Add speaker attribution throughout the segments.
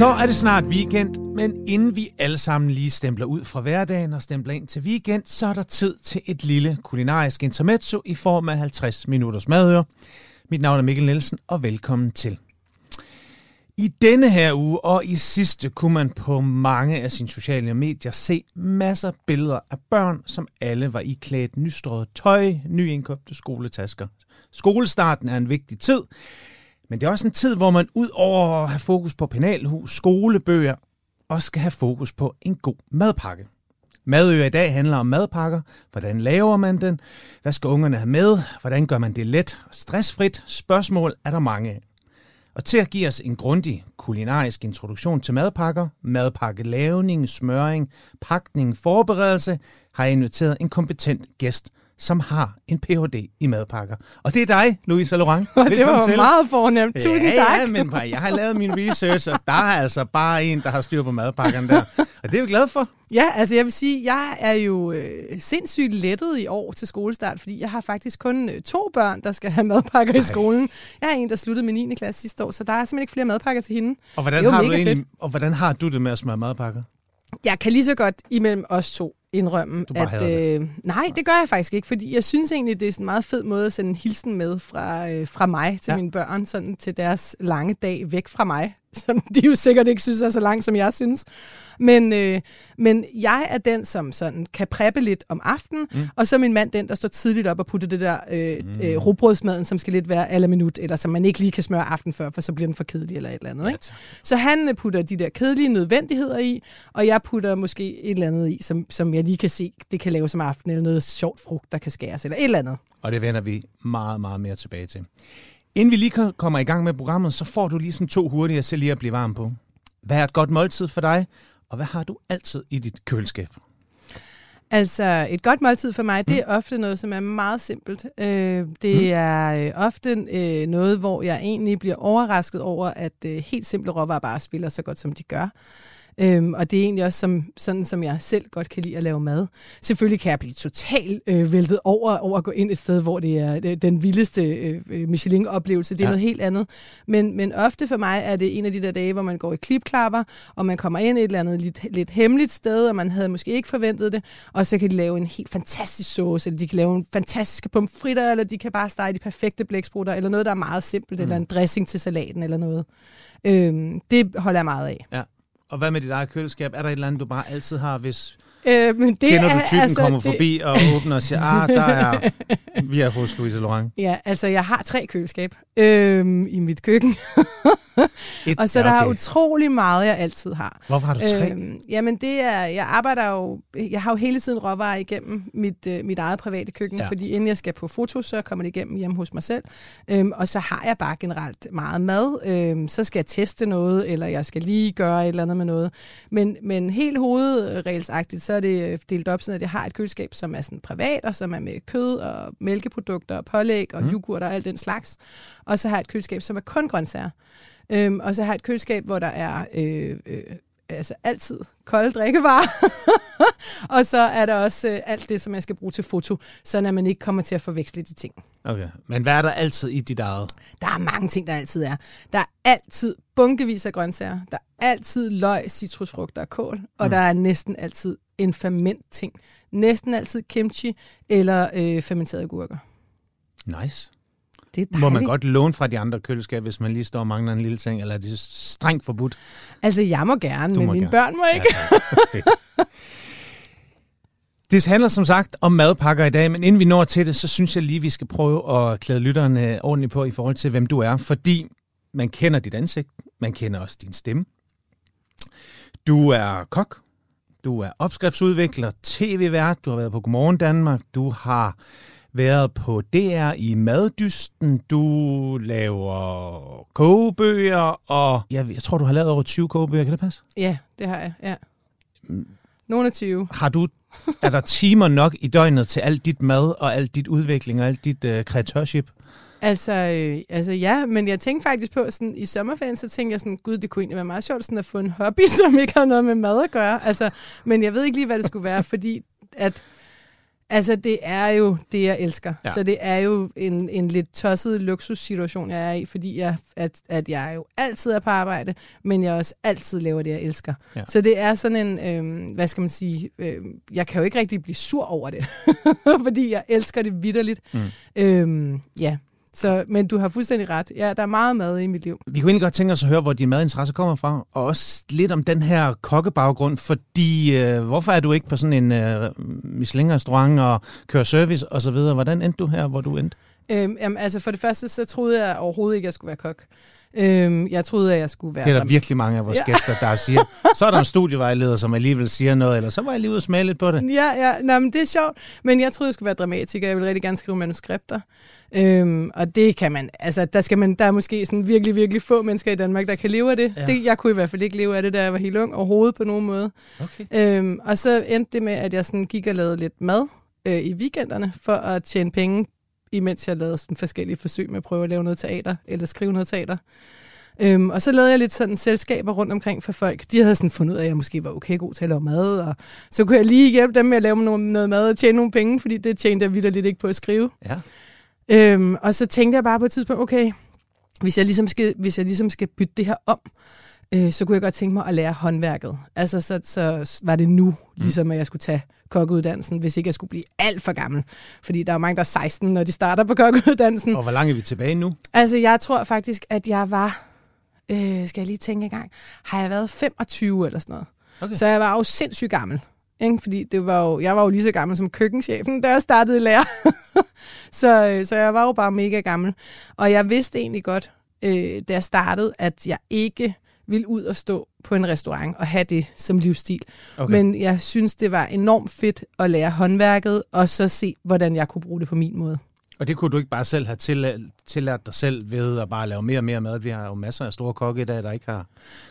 Speaker 1: Så er det snart weekend, men inden vi alle sammen lige stempler ud fra hverdagen og stempler ind til weekend, så er der tid til et lille kulinarisk intermezzo i form af 50 minutters madøre. Mit navn er Mikkel Nielsen, og velkommen til. I denne her uge og i sidste kunne man på mange af sine sociale medier se masser af billeder af børn, som alle var i klædt nystrøget tøj, nyindkøbte skoletasker. Skolestarten er en vigtig tid, men det er også en tid, hvor man ud over at have fokus på penalhus, skolebøger, også skal have fokus på en god madpakke. Madø i dag handler om madpakker. Hvordan laver man den? Hvad skal ungerne have med? Hvordan gør man det let og stressfrit? Spørgsmål er der mange af. Og til at give os en grundig kulinarisk introduktion til madpakker, madpakkelavning, smøring, pakning, forberedelse, har jeg inviteret en kompetent gæst, som har en Ph.D. i madpakker. Og det er dig, Louise Laurent.
Speaker 2: det var til. meget fornemt. Tusind
Speaker 1: ja,
Speaker 2: tak.
Speaker 1: Ja, men jeg har lavet min research, og der er altså bare en, der har styr på madpakkerne der. Og det er vi glad for.
Speaker 2: Ja, altså jeg vil sige, jeg er jo øh, sindssygt lettet i år til skolestart, fordi jeg har faktisk kun øh, to børn, der skal have madpakker Ej. i skolen. Jeg er en, der sluttede med 9. klasse sidste år, så der er simpelthen ikke flere madpakker til hende.
Speaker 1: Og hvordan, har du egentlig, og hvordan har du det med at smøre madpakker?
Speaker 2: Jeg kan lige så godt imellem os to indrømme,
Speaker 1: du bare
Speaker 2: at øh, nej, det gør jeg faktisk ikke, fordi jeg synes egentlig, det er sådan en meget fed måde at sende en hilsen med fra, øh, fra mig til ja. mine børn, sådan til deres lange dag væk fra mig som de jo sikkert ikke synes er så langt, som jeg synes. Men, øh, men jeg er den, som sådan kan preppe lidt om aftenen, mm. og så er min mand den, der står tidligt op og putter det der øh, mm. øh, rugbrødsmaden, som skal lidt være alle minut, eller som man ikke lige kan smøre aften før, for så bliver den for kedelig eller et eller andet. Ikke? Ja, så han øh, putter de der kedelige nødvendigheder i, og jeg putter måske et eller andet i, som, som jeg lige kan se, det kan laves om aftenen, eller noget sjovt frugt, der kan skæres, eller et eller andet.
Speaker 1: Og det vender vi meget, meget mere tilbage til. Inden vi lige kommer i gang med programmet, så får du lige sådan to hurtige til lige at blive varm på. Hvad er et godt måltid for dig, og hvad har du altid i dit køleskab?
Speaker 2: Altså, et godt måltid for mig, det er mm. ofte noget, som er meget simpelt. Øh, det mm. er øh, ofte øh, noget, hvor jeg egentlig bliver overrasket over, at helt simple råvarer bare spiller så godt, som de gør. Øhm, og det er egentlig også som, sådan, som jeg selv godt kan lide at lave mad. Selvfølgelig kan jeg blive totalt øh, væltet over, over at gå ind et sted, hvor det er det, den vildeste øh, øh, Michelin-oplevelse. Det er ja. noget helt andet. Men, men ofte for mig er det en af de der dage, hvor man går i klipklapper, og man kommer ind et eller andet lidt, lidt hemmeligt sted, og man havde måske ikke forventet det, og så kan de lave en helt fantastisk sauce, eller de kan lave en fantastisk pomfritter, eller de kan bare stege de perfekte blæksprutter, eller noget, der er meget simpelt, mm. eller en dressing til salaten, eller noget. Øhm, det holder jeg meget af.
Speaker 1: Ja. Og hvad med dit eget køleskab? Er der et eller andet, du bare altid har, hvis
Speaker 2: Øh, men det
Speaker 1: Kender du
Speaker 2: typen
Speaker 1: altså, kommer det... forbi og åbner og siger, ah, der er, vi er hos Louise Laurent.
Speaker 2: Ja, altså jeg har tre køleskab øh, i mit køkken. Et, og så ja, okay. der er utrolig meget, jeg altid har.
Speaker 1: Hvorfor har du tre? Øh,
Speaker 2: jamen det er, jeg arbejder jo, jeg har jo hele tiden råvarer igennem mit, øh, mit eget private køkken, ja. fordi inden jeg skal på foto, så kommer det igennem hjemme hos mig selv. Øh, og så har jeg bare generelt meget mad. Øh, så skal jeg teste noget, eller jeg skal lige gøre et eller andet med noget. Men, men helt hovedregelsagtigt, så er det øh, delt op sådan, at jeg har et køleskab, som er sådan privat, og som er med kød og mælkeprodukter og pålæg og mm. yoghurt og alt den slags. Og så har jeg et køleskab, som er kun grøntsager. Øhm, og så har jeg et køleskab, hvor der er øh, øh, altså altid kolde drikkevarer. og så er der også øh, alt det, som jeg skal bruge til foto, så at man ikke kommer til at forveksle de ting.
Speaker 1: Okay, men hvad er der altid i dit eget?
Speaker 2: Der er mange ting, der altid er. Der er altid bunkevis af grøntsager. Der er altid løg, citrusfrugter og kål. Og mm. der er næsten altid en ferment ting. Næsten altid kimchi eller øh, fermenterede gurker.
Speaker 1: Nice. Det er Må man godt låne fra de andre køleskab, hvis man lige står og mangler en lille ting, eller er det strengt forbudt?
Speaker 2: Altså, jeg må gerne, du men må mine gerne. børn må ikke. Ja,
Speaker 1: Det handler som sagt om madpakker i dag, men inden vi når til det, så synes jeg lige, vi skal prøve at klæde lytterne ordentligt på i forhold til, hvem du er. Fordi man kender dit ansigt, man kender også din stemme. Du er kok, du er opskriftsudvikler, tv-vært, du har været på Godmorgen Danmark, du har været på DR i Maddysten, du laver kogebøger, og jeg, jeg tror, du har lavet over 20 kogebøger, kan det passe?
Speaker 2: Ja, det har jeg, ja. Nogle af 20.
Speaker 1: Har du, er der timer nok i døgnet til alt dit mad, og alt dit udvikling, og alt dit uh, kreatørship?
Speaker 2: Altså, øh, altså ja, men jeg tænkte faktisk på, sådan, i sommerferien, så tænkte jeg sådan, gud, det kunne egentlig være meget sjovt sådan, at få en hobby, som ikke har noget med mad at gøre. Altså, men jeg ved ikke lige, hvad det skulle være, fordi at Altså, det er jo det, jeg elsker.
Speaker 1: Ja.
Speaker 2: Så det er jo en, en lidt tosset luksussituation, jeg er i, fordi jeg, at, at jeg jo altid er på arbejde, men jeg også altid laver det, jeg elsker.
Speaker 1: Ja.
Speaker 2: Så det er sådan en, øh, hvad skal man sige, øh, jeg kan jo ikke rigtig blive sur over det, fordi jeg elsker det vidderligt.
Speaker 1: Mm.
Speaker 2: Øh, ja, så, men du har fuldstændig ret. Ja, der er meget mad i mit liv.
Speaker 1: Vi kunne egentlig godt tænke os at høre, hvor din madinteresse kommer fra, og også lidt om den her kokkebaggrund, fordi øh, hvorfor er du ikke på sådan en øh, Michelin-restaurant og kører service og så videre? Hvordan endte du her, hvor du endte?
Speaker 2: Øhm, jamen, altså for det første, så troede jeg overhovedet ikke, at jeg skulle være kok. Øhm, jeg troede, at jeg skulle være...
Speaker 1: Det er der virkelig mange af vores ja. Gæster, der siger. Så er der en studievejleder, som alligevel siger noget, eller så var jeg lige ude og smage lidt på det.
Speaker 2: Ja, ja. Nå, men det er sjovt. Men jeg troede, jeg skulle være dramatiker. Jeg ville rigtig gerne skrive manuskripter. Øhm, og det kan man, altså der, skal man, der er måske sådan virkelig, virkelig få mennesker i Danmark, der kan leve af det.
Speaker 1: Ja.
Speaker 2: det. Jeg kunne i hvert fald ikke leve af det, da jeg var helt ung overhovedet på nogen måde.
Speaker 1: Okay.
Speaker 2: Øhm, og så endte det med, at jeg sådan gik og lavede lidt mad øh, i weekenderne for at tjene penge, imens jeg lavede sådan forskellige forsøg med at prøve at lave noget teater, eller skrive noget teater. Øhm, og så lavede jeg lidt sådan selskaber rundt omkring for folk. De havde sådan fundet ud af, at jeg måske var okay god til at lave mad, og så kunne jeg lige hjælpe dem med at lave noget, noget mad og tjene nogle penge, fordi det tjente jeg vidderligt ikke på at skrive.
Speaker 1: Ja.
Speaker 2: Øhm, og så tænkte jeg bare på et tidspunkt, okay, hvis jeg ligesom skal, hvis jeg ligesom skal bytte det her om, øh, så kunne jeg godt tænke mig at lære håndværket. Altså, så, så var det nu, ligesom at jeg skulle tage kokkeuddannelsen, hvis ikke jeg skulle blive alt for gammel. Fordi der er mange, der er 16, når de starter på kokkeuddannelsen.
Speaker 1: Og hvor langt er vi tilbage nu?
Speaker 2: Altså, jeg tror faktisk, at jeg var, øh, skal jeg lige tænke en gang, har jeg været 25 eller sådan noget.
Speaker 1: Okay.
Speaker 2: Så jeg var jo sindssygt gammel. Ikke? Fordi det var jo, jeg var jo lige så gammel som køkkenchefen, da jeg startede i lære. så, øh, så jeg var jo bare mega gammel. Og jeg vidste egentlig godt, øh, da jeg startede, at jeg ikke ville ud og stå på en restaurant og have det som livsstil.
Speaker 1: Okay.
Speaker 2: Men jeg synes, det var enormt fedt at lære håndværket, og så se, hvordan jeg kunne bruge det på min måde.
Speaker 1: Og det kunne du ikke bare selv have tillært, tillært dig selv ved at bare lave mere og mere mad. Vi har jo masser af store kokke i dag, der ikke har...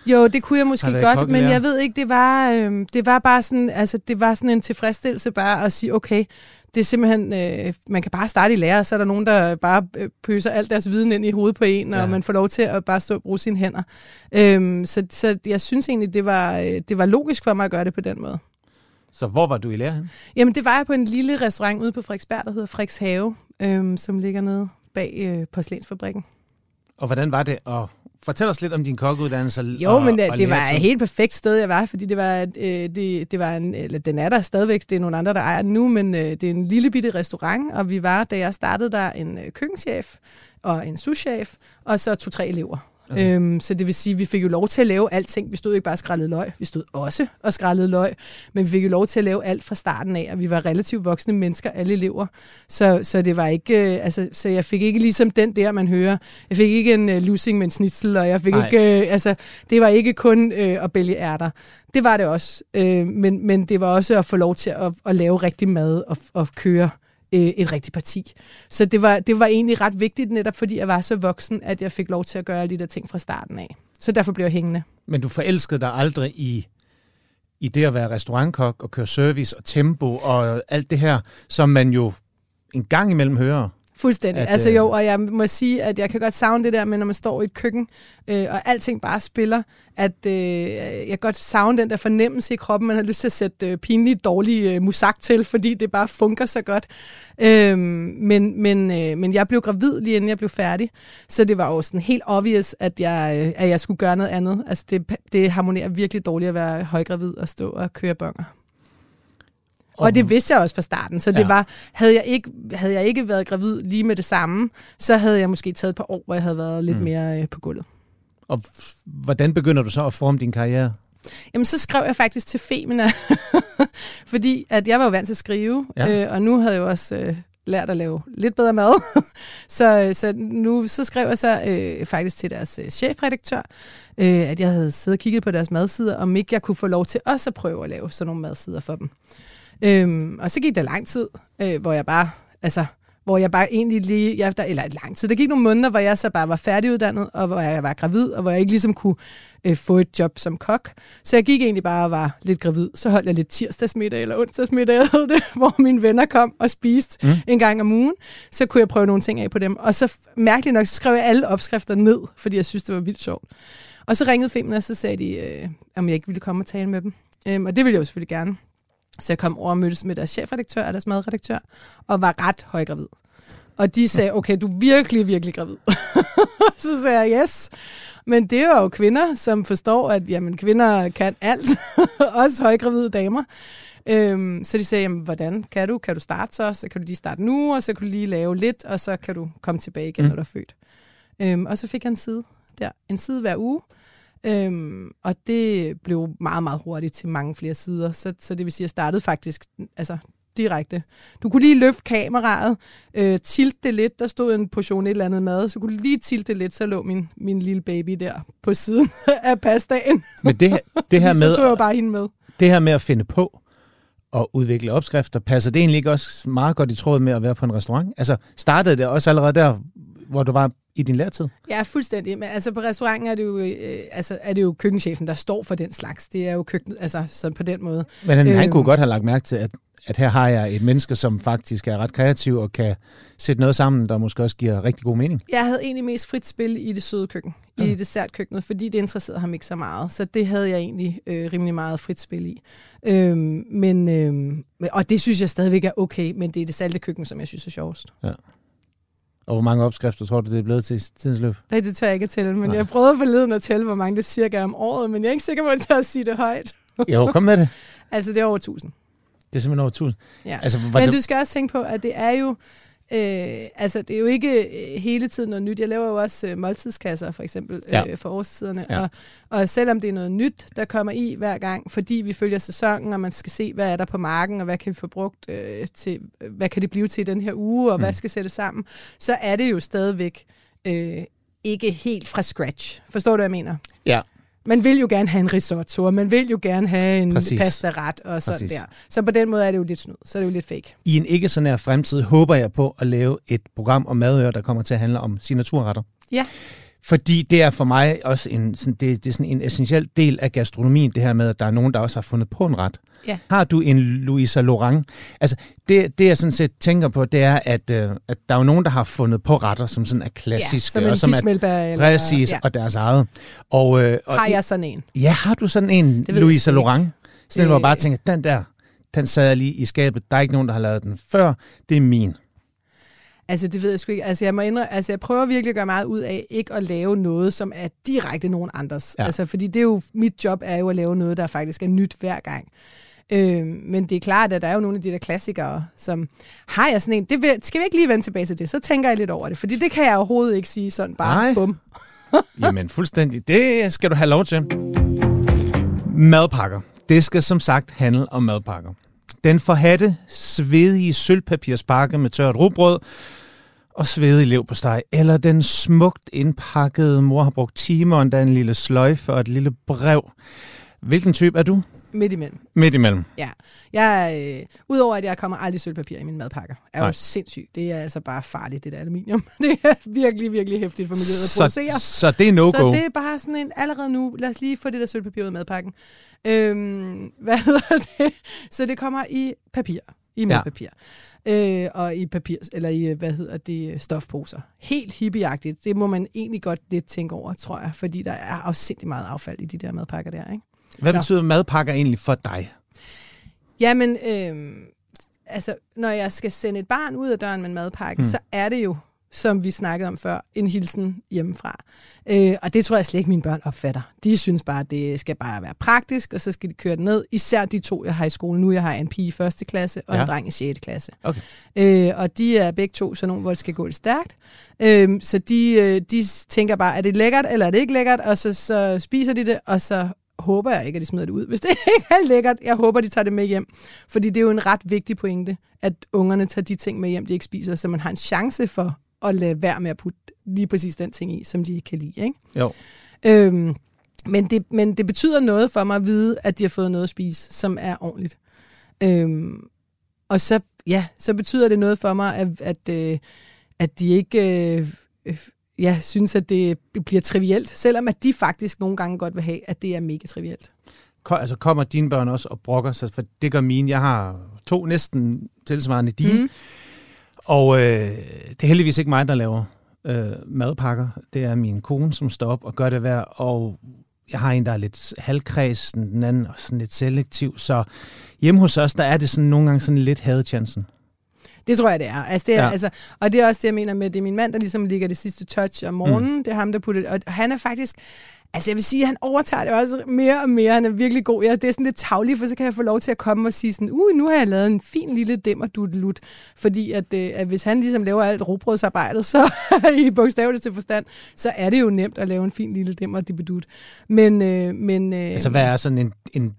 Speaker 2: Jo, det kunne jeg måske godt, men jeg ved ikke, det var, øh, det var bare sådan, altså det var sådan en tilfredsstillelse bare at sige, okay, det er simpelthen, øh, man kan bare starte i lære, og så er der nogen, der bare øh, pøser alt deres viden ind i hovedet på en, og
Speaker 1: Ja.
Speaker 2: man får lov til at bare stå og bruge sine hænder. Øhm, så, så jeg synes egentlig, det var, øh, det var logisk for mig at gøre det på den måde.
Speaker 1: Så hvor var du i lære hen?
Speaker 2: Jamen, det var jeg på en lille restaurant ude på Frederiksberg, der hedder Frederiks Have, øhm, som ligger nede bag øh, porcelænsfabrikken.
Speaker 1: Og hvordan var det? Og fortæl os lidt om din kokkeuddannelse.
Speaker 2: Jo,
Speaker 1: og,
Speaker 2: men
Speaker 1: og
Speaker 2: det var et helt perfekt sted, jeg var, fordi det var, øh, det, det var en, eller den er der stadigvæk, det er nogle andre, der ejer den nu, men øh, det er en lille bitte restaurant, og vi var, da jeg startede der, en øh, køkkenchef og en souschef, og så to-tre elever.
Speaker 1: Okay.
Speaker 2: Øhm, så det vil sige, at vi fik jo lov til at lave alting. Vi stod ikke bare og skrællede løg, vi stod også og skrællede løg, men vi fik jo lov til at lave alt fra starten af, og vi var relativt voksne mennesker, alle elever. Så, så det var ikke, øh, altså, så jeg fik ikke ligesom den der, man hører. Jeg fik ikke en øh, lussing med en snitsel, og jeg fik
Speaker 1: Nej.
Speaker 2: ikke, øh, altså, det var ikke kun øh, at bælge ærter. Det var det også, øh, men, men det var også at få lov til at, at lave rigtig mad og, og køre øh, et rigtigt parti. Så det var, det var egentlig ret vigtigt, netop fordi jeg var så voksen, at jeg fik lov til at gøre alle de der ting fra starten af. Så derfor blev jeg hængende.
Speaker 1: Men du forelskede dig aldrig i, i det at være restaurantkok og køre service og tempo og alt det her, som man jo en gang imellem hører.
Speaker 2: Fuldstændig.
Speaker 1: At,
Speaker 2: altså
Speaker 1: øh,
Speaker 2: jo, og jeg må sige, at jeg kan godt savne det der med, når man står i et køkken, øh, og alting bare spiller, at øh, jeg kan godt savne den der fornemmelse i kroppen, man har lyst til at sætte øh, pinligt dårlig øh, musak til, fordi det bare funker så godt. Øh, men, men, øh, men jeg blev gravid lige inden jeg blev færdig, så det var jo sådan helt obvious, at jeg, øh, at jeg skulle gøre noget andet. Altså det, det harmonerer virkelig dårligt at være højgravid og stå og køre bonger. Og det vidste jeg også fra starten, så det
Speaker 1: Ja.
Speaker 2: var, havde jeg, ikke, havde jeg ikke været gravid lige med det samme, så havde jeg måske taget et par år, hvor jeg havde været lidt
Speaker 1: Mm.
Speaker 2: mere øh, på gulvet.
Speaker 1: Og hvordan begynder du så at forme din karriere?
Speaker 2: Jamen, så skrev jeg faktisk til Femina, fordi at jeg var jo vant til at skrive,
Speaker 1: Ja.
Speaker 2: ja. øh, og nu havde jeg jo også øh, lært at lave lidt bedre mad. så, så nu så skrev jeg så øh, faktisk til deres øh, chefredaktør, øh, at jeg havde siddet og kigget på deres madsider, om ikke jeg kunne få lov til også at prøve at lave sådan nogle madsider for dem. Øhm, og så gik der lang tid, øh, hvor jeg bare, altså, hvor jeg bare egentlig lige, der, eller lang tid, der gik nogle måneder, hvor jeg så bare var færdiguddannet, og hvor jeg var gravid, og hvor jeg ikke ligesom kunne øh, få et job som kok. Så jeg gik egentlig bare og var lidt gravid. Så holdt jeg lidt tirsdagsmiddag eller onsdagsmiddag, hed det, hvor mine venner kom og spiste
Speaker 1: Mm.
Speaker 2: en gang om ugen. Så kunne jeg prøve nogle ting af på dem. Og så mærkeligt nok, så skrev jeg alle opskrifter ned, fordi jeg synes, det var vildt sjovt. Og så ringede Femina, og så sagde de, øh, om jeg ikke ville komme og tale med dem. Øhm, og det ville jeg jo selvfølgelig gerne. Så jeg kom over og mødtes med deres chefredaktør og deres madredaktør, og var ret højgravid. Og de sagde, okay, du er virkelig, virkelig gravid. så sagde jeg, yes. Men det var jo kvinder, som forstår, at jamen, kvinder kan alt. Også højgravide damer. Øhm, så de sagde, jamen, hvordan kan du? Kan du starte så? Så kan du lige starte nu, og så kan du lige lave lidt, og så kan du komme tilbage igen, mm. når du er født. Øhm, og så fik jeg en side der. En side hver uge. Øhm, og det blev meget, meget hurtigt til mange flere sider. Så, så det vil sige, at jeg startede faktisk altså, direkte. Du kunne lige løfte kameraet, øh, tilte det lidt, der stod en portion et eller andet mad, så kunne du lige tilte det lidt, så lå min, min lille baby der på siden af pastaen.
Speaker 1: Men det, det her med,
Speaker 2: så tog jeg bare hende med.
Speaker 1: Det her med at finde på og udvikle opskrifter, passer det egentlig ikke også meget godt i tråd med at være på en restaurant? Altså startede det også allerede der, hvor du var i din lærtid?
Speaker 2: Ja, fuldstændig. Men altså på restauranten er det jo, øh, altså, er det jo køkkenchefen, der står for den slags. Det er jo køkken, altså sådan på den måde.
Speaker 1: Men han, øh, han kunne godt have lagt mærke til, at at her har jeg et menneske, som faktisk er ret kreativ og kan sætte noget sammen, der måske også giver rigtig god mening.
Speaker 2: Jeg havde egentlig mest frit spil i det søde køkken, ja. i dessertkøkkenet, fordi det interesserede ham ikke så meget. Så det havde jeg egentlig øh, rimelig meget frit spil i. Øhm, men, øhm, og det synes jeg stadigvæk er okay, men det er det salte køkken, som jeg synes er sjovest. Ja.
Speaker 1: Og hvor mange opskrifter tror du, det er blevet til tidens løb?
Speaker 2: Nej, det tør jeg ikke at tælle, men Nej. jeg prøvede forleden at tælle, hvor mange det cirka om året, men jeg er ikke sikker på, at jeg at sige det højt.
Speaker 1: jo, kom med det.
Speaker 2: altså, det er over 1000.
Speaker 1: Det er simpelthen over 1000.
Speaker 2: Ja. Altså, Men det... du skal også tænke på, at det er jo Øh, altså, det er jo ikke øh, hele tiden noget nyt. Jeg laver jo også øh, måltidskasser, for eksempel, øh, ja. for årstiderne. Ja. Og, og selvom det er noget nyt, der kommer i hver gang, fordi vi følger sæsonen, og man skal se, hvad er der på marken, og hvad kan vi få brugt øh, til, hvad kan det blive til den her uge, og mm. hvad skal sætte sammen, så er det jo stadigvæk øh, ikke helt fra scratch. Forstår du, hvad jeg mener?
Speaker 1: Ja,
Speaker 2: man vil jo gerne have en risotto, og man vil jo gerne have en Præcis. pasta-ret og sådan Præcis. der. Så på den måde er det jo lidt snyd, så er det jo lidt fake.
Speaker 1: I en ikke så nær fremtid håber jeg på at lave et program om madører, der kommer til at handle om signaturretter.
Speaker 2: Ja.
Speaker 1: Fordi det er for mig også en, sådan, det, det er sådan en essentiel del af gastronomien, det her med, at der er nogen, der også har fundet på en ret.
Speaker 2: Ja.
Speaker 1: Har du en Louisa Laurent? Altså, det, det jeg sådan set tænker på, det er, at, øh, at der er jo nogen, der har fundet på retter, som sådan er klassiske.
Speaker 2: Ja, som
Speaker 1: og som
Speaker 2: er eller,
Speaker 1: præcis, ja. og deres eget. Og, øh,
Speaker 2: og, har jeg sådan en?
Speaker 1: Ja, har du sådan en Louisa Laurent? Sådan øh, hvor jeg bare tænker, den der, den sad jeg lige i skabet. Der er ikke nogen, der har lavet den før. Det er min.
Speaker 2: Altså, det ved jeg sgu ikke. Altså, jeg, må indre, altså, jeg prøver virkelig at gøre meget ud af ikke at lave noget, som er direkte nogen andres. Ja. Altså, fordi det er jo, mit job er jo at lave noget, der faktisk er nyt hver gang. Øh, men det er klart, at der er jo nogle af de der klassikere, som har jeg sådan en... Det vil, skal vi ikke lige vende tilbage til det? Så tænker jeg lidt over det, fordi det kan jeg overhovedet ikke sige sådan bare Nej. bum.
Speaker 1: Jamen fuldstændig. Det skal du have lov til. Madpakker. Det skal som sagt handle om madpakker. Den forhatte, svedige sølvpapirspakke med tørt rugbrød og svedig lev på steg, eller den smukt indpakkede mor har brugt timer og en lille sløjfe og et lille brev. Hvilken type er du?
Speaker 2: Midt imellem.
Speaker 1: Midt imellem.
Speaker 2: Ja. Jeg, øh, Udover at jeg kommer aldrig sølvpapir i mine madpakker, er Nej. jo sindssygt. Det er altså bare farligt, det der aluminium. Det er virkelig, virkelig hæftigt for miljøet at producere.
Speaker 1: Så, så det er no-go?
Speaker 2: Så det er bare sådan en, allerede nu, lad os lige få det der sølvpapir ud af madpakken. Øhm, hvad hedder det? Så det kommer i papir, i madpapir. Ja. Øh, og i papir, eller i, hvad hedder det, stofposer. Helt hippieagtigt. Det må man egentlig godt lidt tænke over, tror jeg, fordi der er afsindig meget affald i de der madpakker der, ikke?
Speaker 1: Hvad Nå. betyder madpakker egentlig for dig?
Speaker 2: Jamen, øh, altså, når jeg skal sende et barn ud af døren med en madpakke, hmm. så er det jo, som vi snakkede om før, en hilsen hjemmefra. Øh, og det tror jeg slet ikke, mine børn opfatter. De synes bare, at det skal bare være praktisk, og så skal de køre det ned. Især de to, jeg har i skolen nu. Jeg har en pige i første klasse og ja. en dreng i 6. klasse.
Speaker 1: Okay.
Speaker 2: Øh, og de er begge to sådan nogle, hvor det skal gå lidt stærkt. Øh, så de, øh, de tænker bare, er det lækkert, eller er det ikke lækkert? Og så, så spiser de det, og så håber jeg ikke, at de smider det ud. Hvis det ikke er lækkert, jeg håber, de tager det med hjem. Fordi det er jo en ret vigtig pointe, at ungerne tager de ting med hjem, de ikke spiser, så man har en chance for at lade være med at putte lige præcis den ting i, som de ikke kan lide. Ikke?
Speaker 1: Jo.
Speaker 2: Øhm, men, det, men det betyder noget for mig at vide, at de har fået noget at spise, som er ordentligt. Øhm, og så, ja, så betyder det noget for mig, at, at, øh, at de ikke... Øh, ja, synes, at det bliver trivielt, selvom at de faktisk nogle gange godt vil have, at det er mega trivielt.
Speaker 1: Altså kommer dine børn også og brokker sig, for det gør mine. Jeg har to næsten tilsvarende dine. Mm. Og øh, det er heldigvis ikke mig, der laver øh, madpakker. Det er min kone, som står op og gør det hver. Og jeg har en, der er lidt halvkredsen, den anden er sådan lidt selektiv, så hjemme hos os, der er det sådan nogle gange sådan lidt hadechancen.
Speaker 2: Det tror jeg, det er. Altså, det er
Speaker 1: Ja.
Speaker 2: altså, og det er også det, jeg mener med, det er min mand, der ligesom ligger det sidste touch om morgenen. Mm. Det er ham, der putter. Og han er faktisk... Altså jeg vil sige, at han overtager det også mere og mere. Han er virkelig god. Ja, det er sådan lidt tavligt, for så kan jeg få lov til at komme og sige sådan, uh, nu har jeg lavet en fin lille dimmerdudelut. Fordi at, øh, at hvis han ligesom laver alt robrødsarbejdet, så i bogstaveligste forstand, så er det jo nemt at lave en fin lille dimmerdibedut. Men, øh, men, øh,
Speaker 1: Altså, hvad er sådan en, en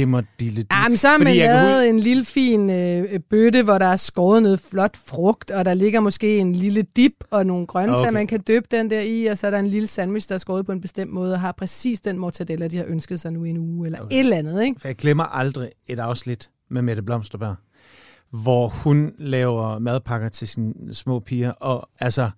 Speaker 1: dimmerdille?
Speaker 2: Ja, men så har man
Speaker 1: jeg kan
Speaker 2: lavet en lille fin øh, bøtte, hvor der er skåret noget flot frugt, og der ligger måske en lille dip og nogle grøntsager,
Speaker 1: Okay.
Speaker 2: okay. man kan døbe den der i, og så er der en lille sandwich, der er skåret på en bestemt måde, og har præcis den mortadella, de har ønsket sig nu i en uge, eller
Speaker 1: okay.
Speaker 2: et eller andet, ikke?
Speaker 1: For jeg glemmer aldrig et afsnit med Mette Blomsterberg, hvor hun laver madpakker til sine små piger, og altså,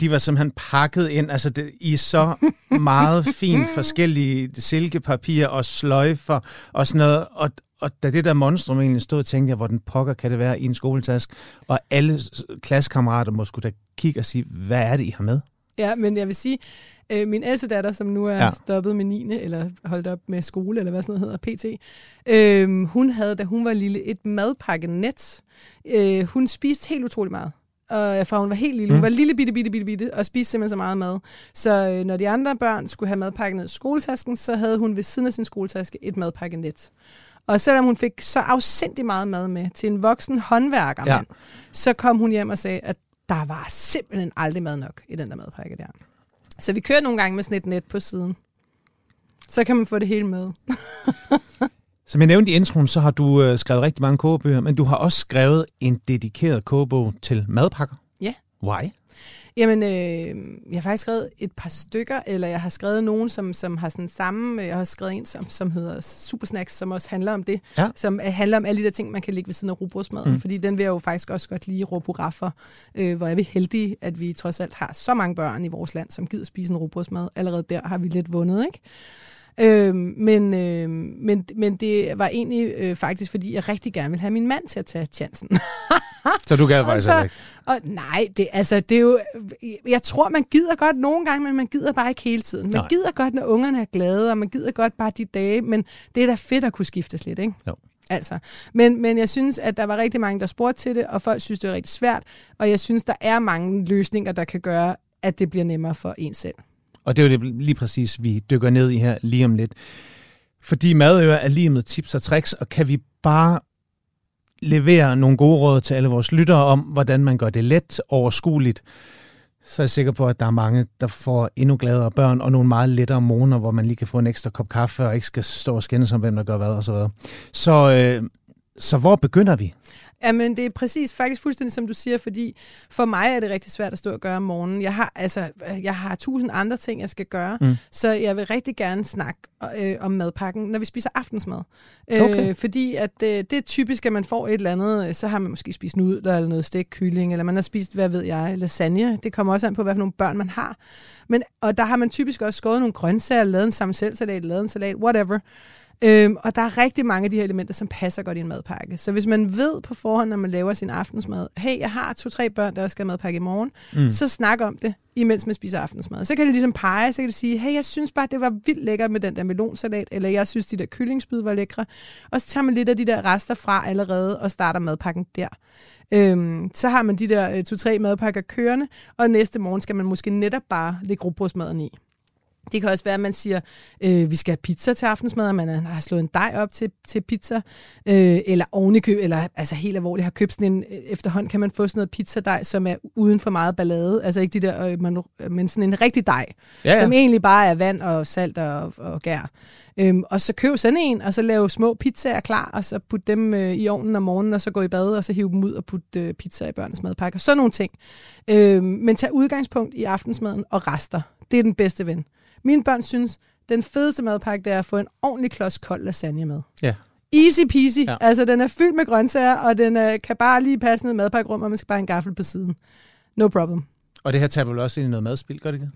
Speaker 1: de var simpelthen pakket ind altså det, i så meget fint forskellige silkepapir og sløjfer og sådan noget, og, og da det der monstrum egentlig stod, tænkte jeg, hvor den pokker kan det være i en skoletask, og alle klassekammerater må skulle da kigge og sige, hvad er det, I har med?
Speaker 2: Ja, men jeg vil sige, øh, min ældste datter, som nu er
Speaker 1: Ja.
Speaker 2: ja. stoppet med 9. eller holdt op med skole, eller hvad sådan noget hedder, PT, øh, hun havde, da hun var lille, et madpakkenet. Øh, hun spiste helt utrolig meget. Og fra hun var helt lille. Hun
Speaker 1: Mm.
Speaker 2: var lille bitte, bitte, bitte, bitte, og spiste simpelthen så meget mad. Så øh, når de andre børn skulle have madpakke ned i skoletasken, så havde hun ved siden af sin skoletaske et madpakkenet. Og selvom hun fik så afsindig meget mad med til en voksen håndværker,
Speaker 1: Ja.
Speaker 2: ja. så kom hun hjem og sagde, at der var simpelthen aldrig mad nok i den der madpakke der. Så vi kører nogle gange med sådan et net på siden. Så kan man få det hele med.
Speaker 1: Som jeg nævnte i introen, så har du øh, skrevet rigtig mange kogebøger, men du har også skrevet en dedikeret kogebog til madpakker.
Speaker 2: Ja.
Speaker 1: Why?
Speaker 2: Jamen, øh, jeg har faktisk skrevet et par stykker, eller jeg har skrevet nogen, som, som har sådan samme. Jeg har også skrevet en, som, som hedder Supersnacks, som også handler om det.
Speaker 1: Ja.
Speaker 2: Som øh, handler om alle de der ting, man kan lægge ved siden af rugbrødsmaden.
Speaker 1: Mm.
Speaker 2: Fordi den vil jeg jo faktisk også godt lide råbrugaffer, øh, hvor er vi heldige, at vi trods alt har så mange børn i vores land, som gider spise en rugbrødsmad. Allerede der har vi lidt vundet, ikke? Øhm, men, øh, men, men det var egentlig øh, faktisk, fordi jeg rigtig gerne vil have min mand til at tage chancen.
Speaker 1: Så du gad faktisk
Speaker 2: så-
Speaker 1: ikke.
Speaker 2: Og nej, det, altså, det er jo, jeg tror, man gider godt nogle gange, men man gider bare ikke hele tiden. Man
Speaker 1: Nej.
Speaker 2: nej. gider godt, når ungerne er glade, og man gider godt bare de dage, men det er da fedt at kunne skiftes lidt, ikke?
Speaker 1: Jo.
Speaker 2: Altså, men, men jeg synes, at der var rigtig mange, der spurgte til det, og folk synes, det er rigtig svært, og jeg synes, der er mange løsninger, der kan gøre, at det bliver nemmere for en selv.
Speaker 1: Og det er jo det lige præcis, vi dykker ned i her lige om lidt. Fordi madører er lige med tips og tricks, og kan vi bare levere nogle gode råd til alle vores lyttere om, hvordan man gør det let overskueligt, så er jeg sikker på, at der er mange, der får endnu gladere børn og nogle meget lettere morgener, hvor man lige kan få en ekstra kop kaffe og ikke skal stå og skændes om, hvem der gør hvad og så videre. Så, øh, så hvor begynder vi?
Speaker 2: Jamen, det er præcis faktisk fuldstændig som du siger, fordi for mig er det rigtig svært at stå og gøre om morgenen. Jeg har, altså, jeg har tusind andre ting, jeg skal gøre,
Speaker 1: Mm.
Speaker 2: så jeg vil rigtig gerne snakke øh, om madpakken, når vi spiser aftensmad.
Speaker 1: Okay.
Speaker 2: Øh, fordi at øh, det er typisk, at man får et eller andet, øh, så har man måske spist nudler eller noget stegt kylling, eller man har spist, hvad ved jeg, lasagne. Det kommer også an på, hvad for nogle børn man har. Men, og der har man typisk også skåret nogle grøntsager, lavet en sammenselsalat, lavet en salat, whatever. Øhm, og der er rigtig mange af de her elementer, som passer godt i en madpakke. Så hvis man ved på forhånd, når man laver sin aftensmad, hey, jeg har to-tre børn, der også skal have madpakke i morgen,
Speaker 1: Mm.
Speaker 2: så snak om det, imens man spiser aftensmad. Så kan det ligesom pege, så kan det sige, hey, jeg synes bare, det var vildt lækkert med den der melonsalat, eller jeg synes, de der kyllingspyd var lækre. Og så tager man lidt af de der rester fra allerede, og starter madpakken der. Øhm, så har man de der øh, to-tre madpakker kørende, og næste morgen skal man måske netop bare lægge rugbrødsmaden i. Det kan også være, at man siger, øh, vi skal have pizza til aftensmad, og man har slået en dej op til, til pizza, øh, eller ovenikøb, eller altså helt alvorligt har købt sådan en, øh, efterhånden kan man få sådan noget pizzadej, som er uden for meget ballade, altså ikke de der, øh, man, men sådan en rigtig dej,
Speaker 1: Ja,
Speaker 2: ja. som egentlig bare er vand og salt og, og gær. Øhm, og så køb sådan en, og så lave små pizzaer klar, og så putte dem øh, i ovnen om morgenen, og så gå i bad, og så hive dem ud og putte øh, pizza i børnenes madpakker. Sådan nogle ting. Øhm, men tag udgangspunkt i aftensmaden og rester. Det er den bedste ven. Mine børn synes, den fedeste madpakke, det er at få en ordentlig klods kold lasagne med.
Speaker 1: Ja.
Speaker 2: Easy peasy.
Speaker 1: Ja.
Speaker 2: Altså, den er fyldt med grøntsager, og den øh, kan bare lige passe ned i madpakkerum, og man skal bare have en gaffel på siden. No problem.
Speaker 1: Og det her tager vel også ind i noget madspil, gør det ikke?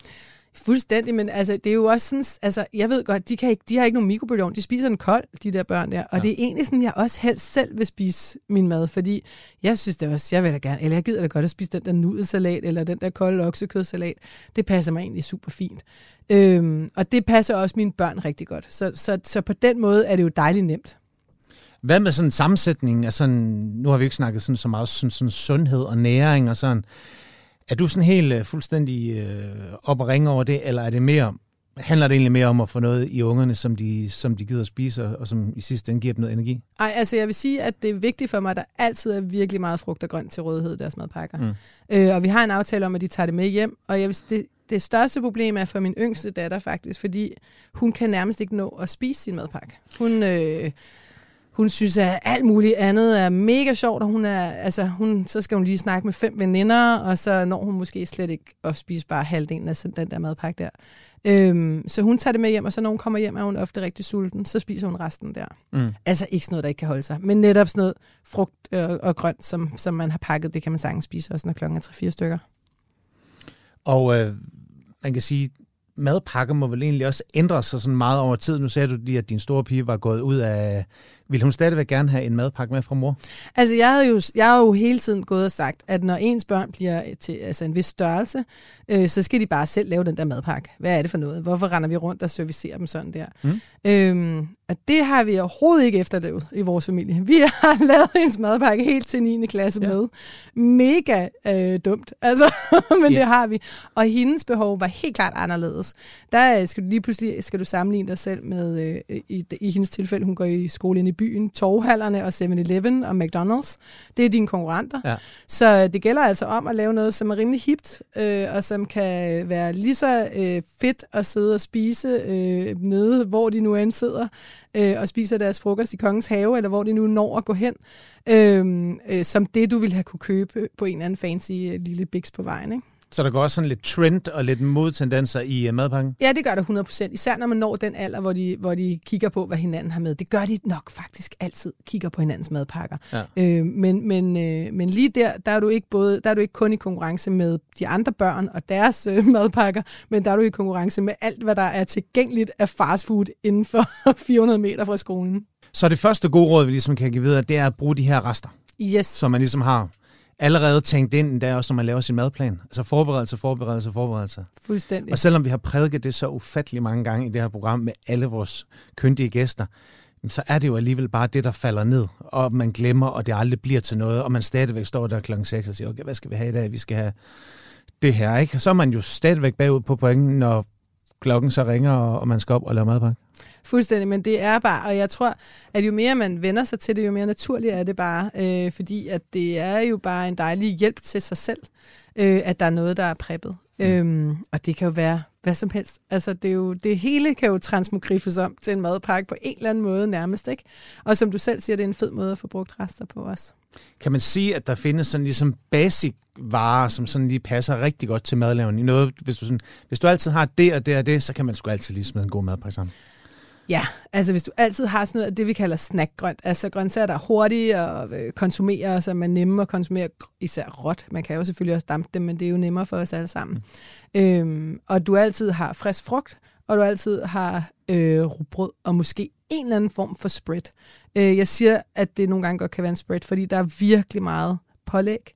Speaker 2: Fuldstændig, men altså, det er jo også sådan, altså, jeg ved godt, de, kan ikke, de har ikke nogen mikrobølgeovn, de spiser den kold, de der børn der, og ja. det er egentlig sådan, jeg også helst selv vil spise min mad, fordi jeg synes det også, jeg vil da gerne, eller jeg gider da godt at spise den der nudelsalat, eller den der kolde oksekødsalat, det passer mig egentlig super fint. Øhm, og det passer også mine børn rigtig godt, så, så, så på den måde er det jo dejligt nemt.
Speaker 1: Hvad med sådan en sammensætning af sådan, nu har vi ikke snakket sådan så meget sådan, sådan sundhed og næring og sådan, er du sådan helt uh, fuldstændig uh, op og ringe over det, eller er det mere, handler det egentlig mere om at få noget i ungerne, som de, som de gider at spise, og som i sidste ende giver dem noget energi?
Speaker 2: Nej, altså jeg vil sige, at det er vigtigt for mig, at der altid er virkelig meget frugt og grønt til rådighed i deres madpakker. Mm. Øh, og vi har en aftale om, at de tager det med hjem, og jeg vil, det, det største problem er for min yngste datter faktisk, fordi hun kan nærmest ikke nå at spise sin madpakke. Hun... Øh, hun synes, at alt muligt andet er mega sjovt, og hun er, altså, hun, så skal hun lige snakke med fem veninder, og så når hun måske slet ikke at spise bare halvdelen af den der madpakke der. Øhm, så hun tager det med hjem, og så når hun kommer hjem, er hun ofte rigtig sulten, så spiser hun resten der. Mm. Altså ikke sådan noget, der ikke kan holde sig, men netop sådan noget frugt og, øh, og grønt, som, som man har pakket, det kan man sagtens spise også, når klokken er 3-4 stykker.
Speaker 1: Og øh, man kan sige, madpakker må vel egentlig også ændre sig sådan meget over tid. Nu sagde du lige, at din store pige var gået ud af... Vil hun stadigvæk gerne have en madpakke med fra mor?
Speaker 2: Altså, jeg har jo, jeg har jo hele tiden gået og sagt, at når ens børn bliver til altså en vis størrelse, øh, så skal de bare selv lave den der madpakke. Hvad er det for noget? Hvorfor render vi rundt og servicerer dem sådan der? Mm. Øhm, og det har vi overhovedet ikke efterlevet i vores familie. Vi har lavet en madpakke helt til 9. klasse ja. med. Mega øh, dumt, altså, men yeah. det har vi. Og hendes behov var helt klart anderledes. Der skal du lige pludselig skal du sammenligne dig selv med, øh, i, i hendes tilfælde, hun går i skole inde i byen, Torvhallerne og 7-Eleven og McDonald's. Det er dine konkurrenter. Ja. Så det gælder altså om at lave noget, som er rimelig hipt, øh, og som kan være lige så øh, fedt at sidde og spise øh, nede, hvor de nu end sidder, øh, og spiser deres frokost i Kongens Have, eller hvor de nu når at gå hen, øh, øh, som det, du ville have kunne købe på en eller anden fancy øh, lille biks på vejen. Ikke?
Speaker 1: Så der går også sådan lidt trend og lidt modtendenser i uh, madpakken?
Speaker 2: Ja, det gør der 100%. Især når man når den alder, hvor de, hvor de kigger på, hvad hinanden har med. Det gør de nok faktisk altid, kigger på hinandens madpakker. Ja. Øh, men, men, øh, men lige der, der er, du ikke både, der er du ikke kun i konkurrence med de andre børn og deres øh, madpakker, men der er du i konkurrence med alt, hvad der er tilgængeligt af fastfood inden for 400 meter fra skolen.
Speaker 1: Så det første gode råd, vi ligesom kan give videre, det er at bruge de her rester.
Speaker 2: Yes.
Speaker 1: Som man ligesom har allerede tænkt ind, der også når man laver sin madplan. Altså forberedelse, forberedelse, forberedelse.
Speaker 2: Fuldstændig.
Speaker 1: Og selvom vi har prædiket det så ufattelig mange gange i det her program med alle vores kyndige gæster, så er det jo alligevel bare det, der falder ned, og man glemmer, og det aldrig bliver til noget, og man stadigvæk står der klokken 6 og siger, okay, hvad skal vi have i dag? Vi skal have det her, ikke? Så er man jo stadigvæk bagud på pointen, når klokken så ringer, og man skal op og lave madpakke.
Speaker 2: Fuldstændig, men det er bare, og jeg tror, at jo mere man vender sig til det, jo mere naturligt er det bare, øh, fordi at det er jo bare en dejlig hjælp til sig selv, øh, at der er noget, der er preppet. Mm. Øhm, og det kan jo være hvad som helst. Altså, det, er jo, det hele kan jo transmogriffes om til en madpakke på en eller anden måde nærmest, ikke? Og som du selv siger, det er en fed måde at få brugt rester på også.
Speaker 1: Kan man sige, at der findes sådan ligesom basic varer, som sådan lige passer rigtig godt til madlavning? Noget, hvis, du sådan, hvis du altid har det og det og det, så kan man sgu altid lige smide en god madpakke sammen.
Speaker 2: Ja, altså hvis du altid har sådan noget af det, vi kalder snackgrønt, altså grøntsager, der er hurtige at øh, konsumere, så man er nemme at konsumere, især råt. Man kan jo selvfølgelig også dampe dem, men det er jo nemmere for os alle sammen. Mm. Øhm, og du altid har frisk frugt, og du altid har øh, rugbrød, og måske en eller anden form for spread. Øh, jeg siger, at det nogle gange godt kan være en spread, fordi der er virkelig meget pålæg.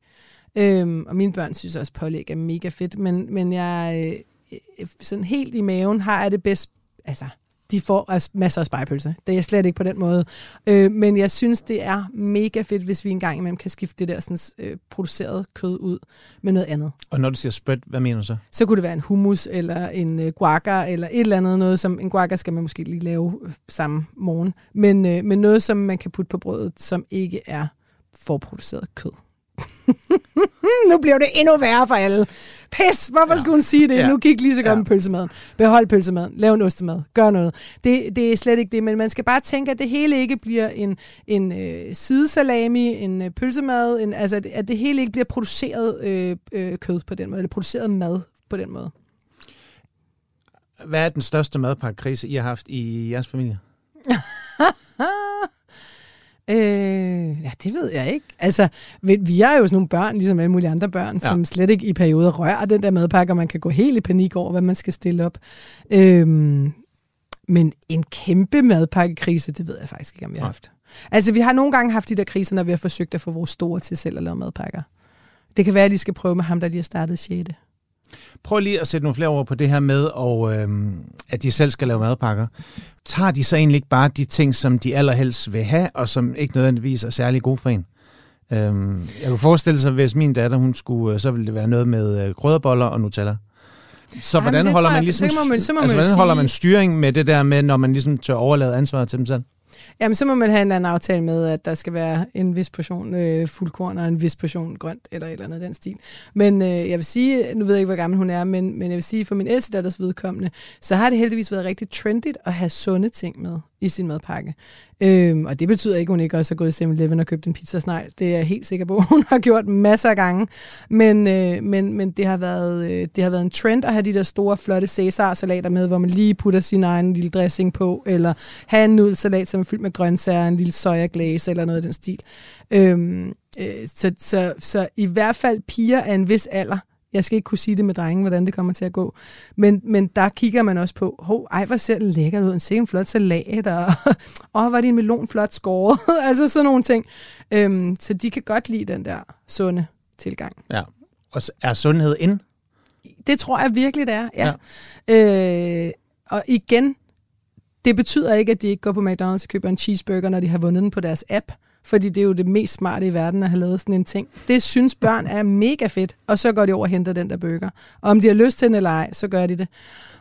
Speaker 2: Øhm, og mine børn synes også, at pålæg er mega fedt, men, men jeg øh, øh sådan helt i maven har jeg det bedst, altså de får masser af spejpølse. Det er slet ikke på den måde. Øh, men jeg synes, det er mega fedt, hvis vi engang imellem kan skifte det der sådan, øh, producerede kød ud med noget andet.
Speaker 1: Og når du siger spread, hvad mener du så?
Speaker 2: Så kunne det være en hummus, eller en øh, guaca, eller et eller andet. Noget, som, en guaca skal man måske lige lave øh, samme morgen. Men, øh, men noget, som man kan putte på brødet, som ikke er forproduceret kød. nu bliver det endnu værre for alle. Pis, hvorfor ja. skulle hun sige det? Ja. Nu gik lige så godt ja. med pølsemaden. Behold pølsemaden. Lav en ostemad. Gør noget. Det, det er slet ikke det, men man skal bare tænke, at det hele ikke bliver en, en øh, sidesalami, en øh, pølsemad, en, altså at det hele ikke bliver produceret øh, øh, kød på den måde, eller produceret mad på den måde.
Speaker 1: Hvad er den største madpakkrise, I har haft i jeres familie?
Speaker 2: Øh, ja, det ved jeg ikke. Altså, vi vi er jo sådan nogle børn, ligesom alle mulige andre børn, ja. som slet ikke i perioder rører den der madpakke, og man kan gå helt i panik over, hvad man skal stille op. Øhm, men en kæmpe madpakkekrise, det ved jeg faktisk ikke, om vi har haft. Altså, vi har nogle gange haft de der kriser, når vi har forsøgt at få vores store til selv at lave madpakker. Det kan være, at jeg lige skal prøve med ham, der lige har startet 6.
Speaker 1: Prøv lige at sætte nogle flere ord på det her med, og, øhm, at de selv skal lave madpakker. Tager de så egentlig ikke bare de ting, som de allerhelst vil have, og som ikke nødvendigvis er særlig gode for en? Øhm, jeg kunne forestille sig, hvis min datter, hun skulle, øh, så ville det være noget med øh, krødderboller og Nutella. Så
Speaker 2: Jamen,
Speaker 1: hvordan
Speaker 2: det
Speaker 1: holder man
Speaker 2: jeg-
Speaker 1: ligesom,
Speaker 2: så må man- så må
Speaker 1: altså,
Speaker 2: man
Speaker 1: hvordan holder man styring med det der med, når man ligesom tør overlade ansvaret til dem selv?
Speaker 2: Jamen, så må man have en eller anden aftale med, at der skal være en vis portion øh, fuldkorn og en vis portion grønt, eller et eller andet den stil. Men øh, jeg vil sige, nu ved jeg ikke, hvor gammel hun er, men, men jeg vil sige, for min ældste datters vedkommende, så har det heldigvis været rigtig trendigt at have sunde ting med i sin madpakke. Øhm, og det betyder ikke, at hun ikke også har gået i 7-Eleven og købt en pizzasnegl. Det er jeg helt sikker på, hun har gjort masser af gange. Men, øh, men, men det, har været, øh, det har været en trend at have de der store, flotte Cæsar-salater med, hvor man lige putter sin egen lille dressing på, eller have en nudelsalat, som er fyldt med grøntsager, en lille sojaglæse eller noget af den stil. Øhm, øh, så, så, så i hvert fald piger af en vis alder, jeg skal ikke kunne sige det med drengen, hvordan det kommer til at gå. Men, men der kigger man også på, hov, ej, hvor ser det lækkert ud, en se en flot salat, og åh, var din melon flot skåret, altså sådan nogle ting. Øhm, så de kan godt lide den der sunde tilgang.
Speaker 1: Ja. Og er sundhed ind?
Speaker 2: Det tror jeg virkelig, det er, ja. ja. Øh, og igen, det betyder ikke, at de ikke går på McDonald's og køber en cheeseburger, når de har vundet den på deres app. Fordi det er jo det mest smarte i verden at have lavet sådan en ting. Det synes børn er mega fedt, og så går de over og henter den der burger. Og om de har lyst til den eller ej, så gør de det.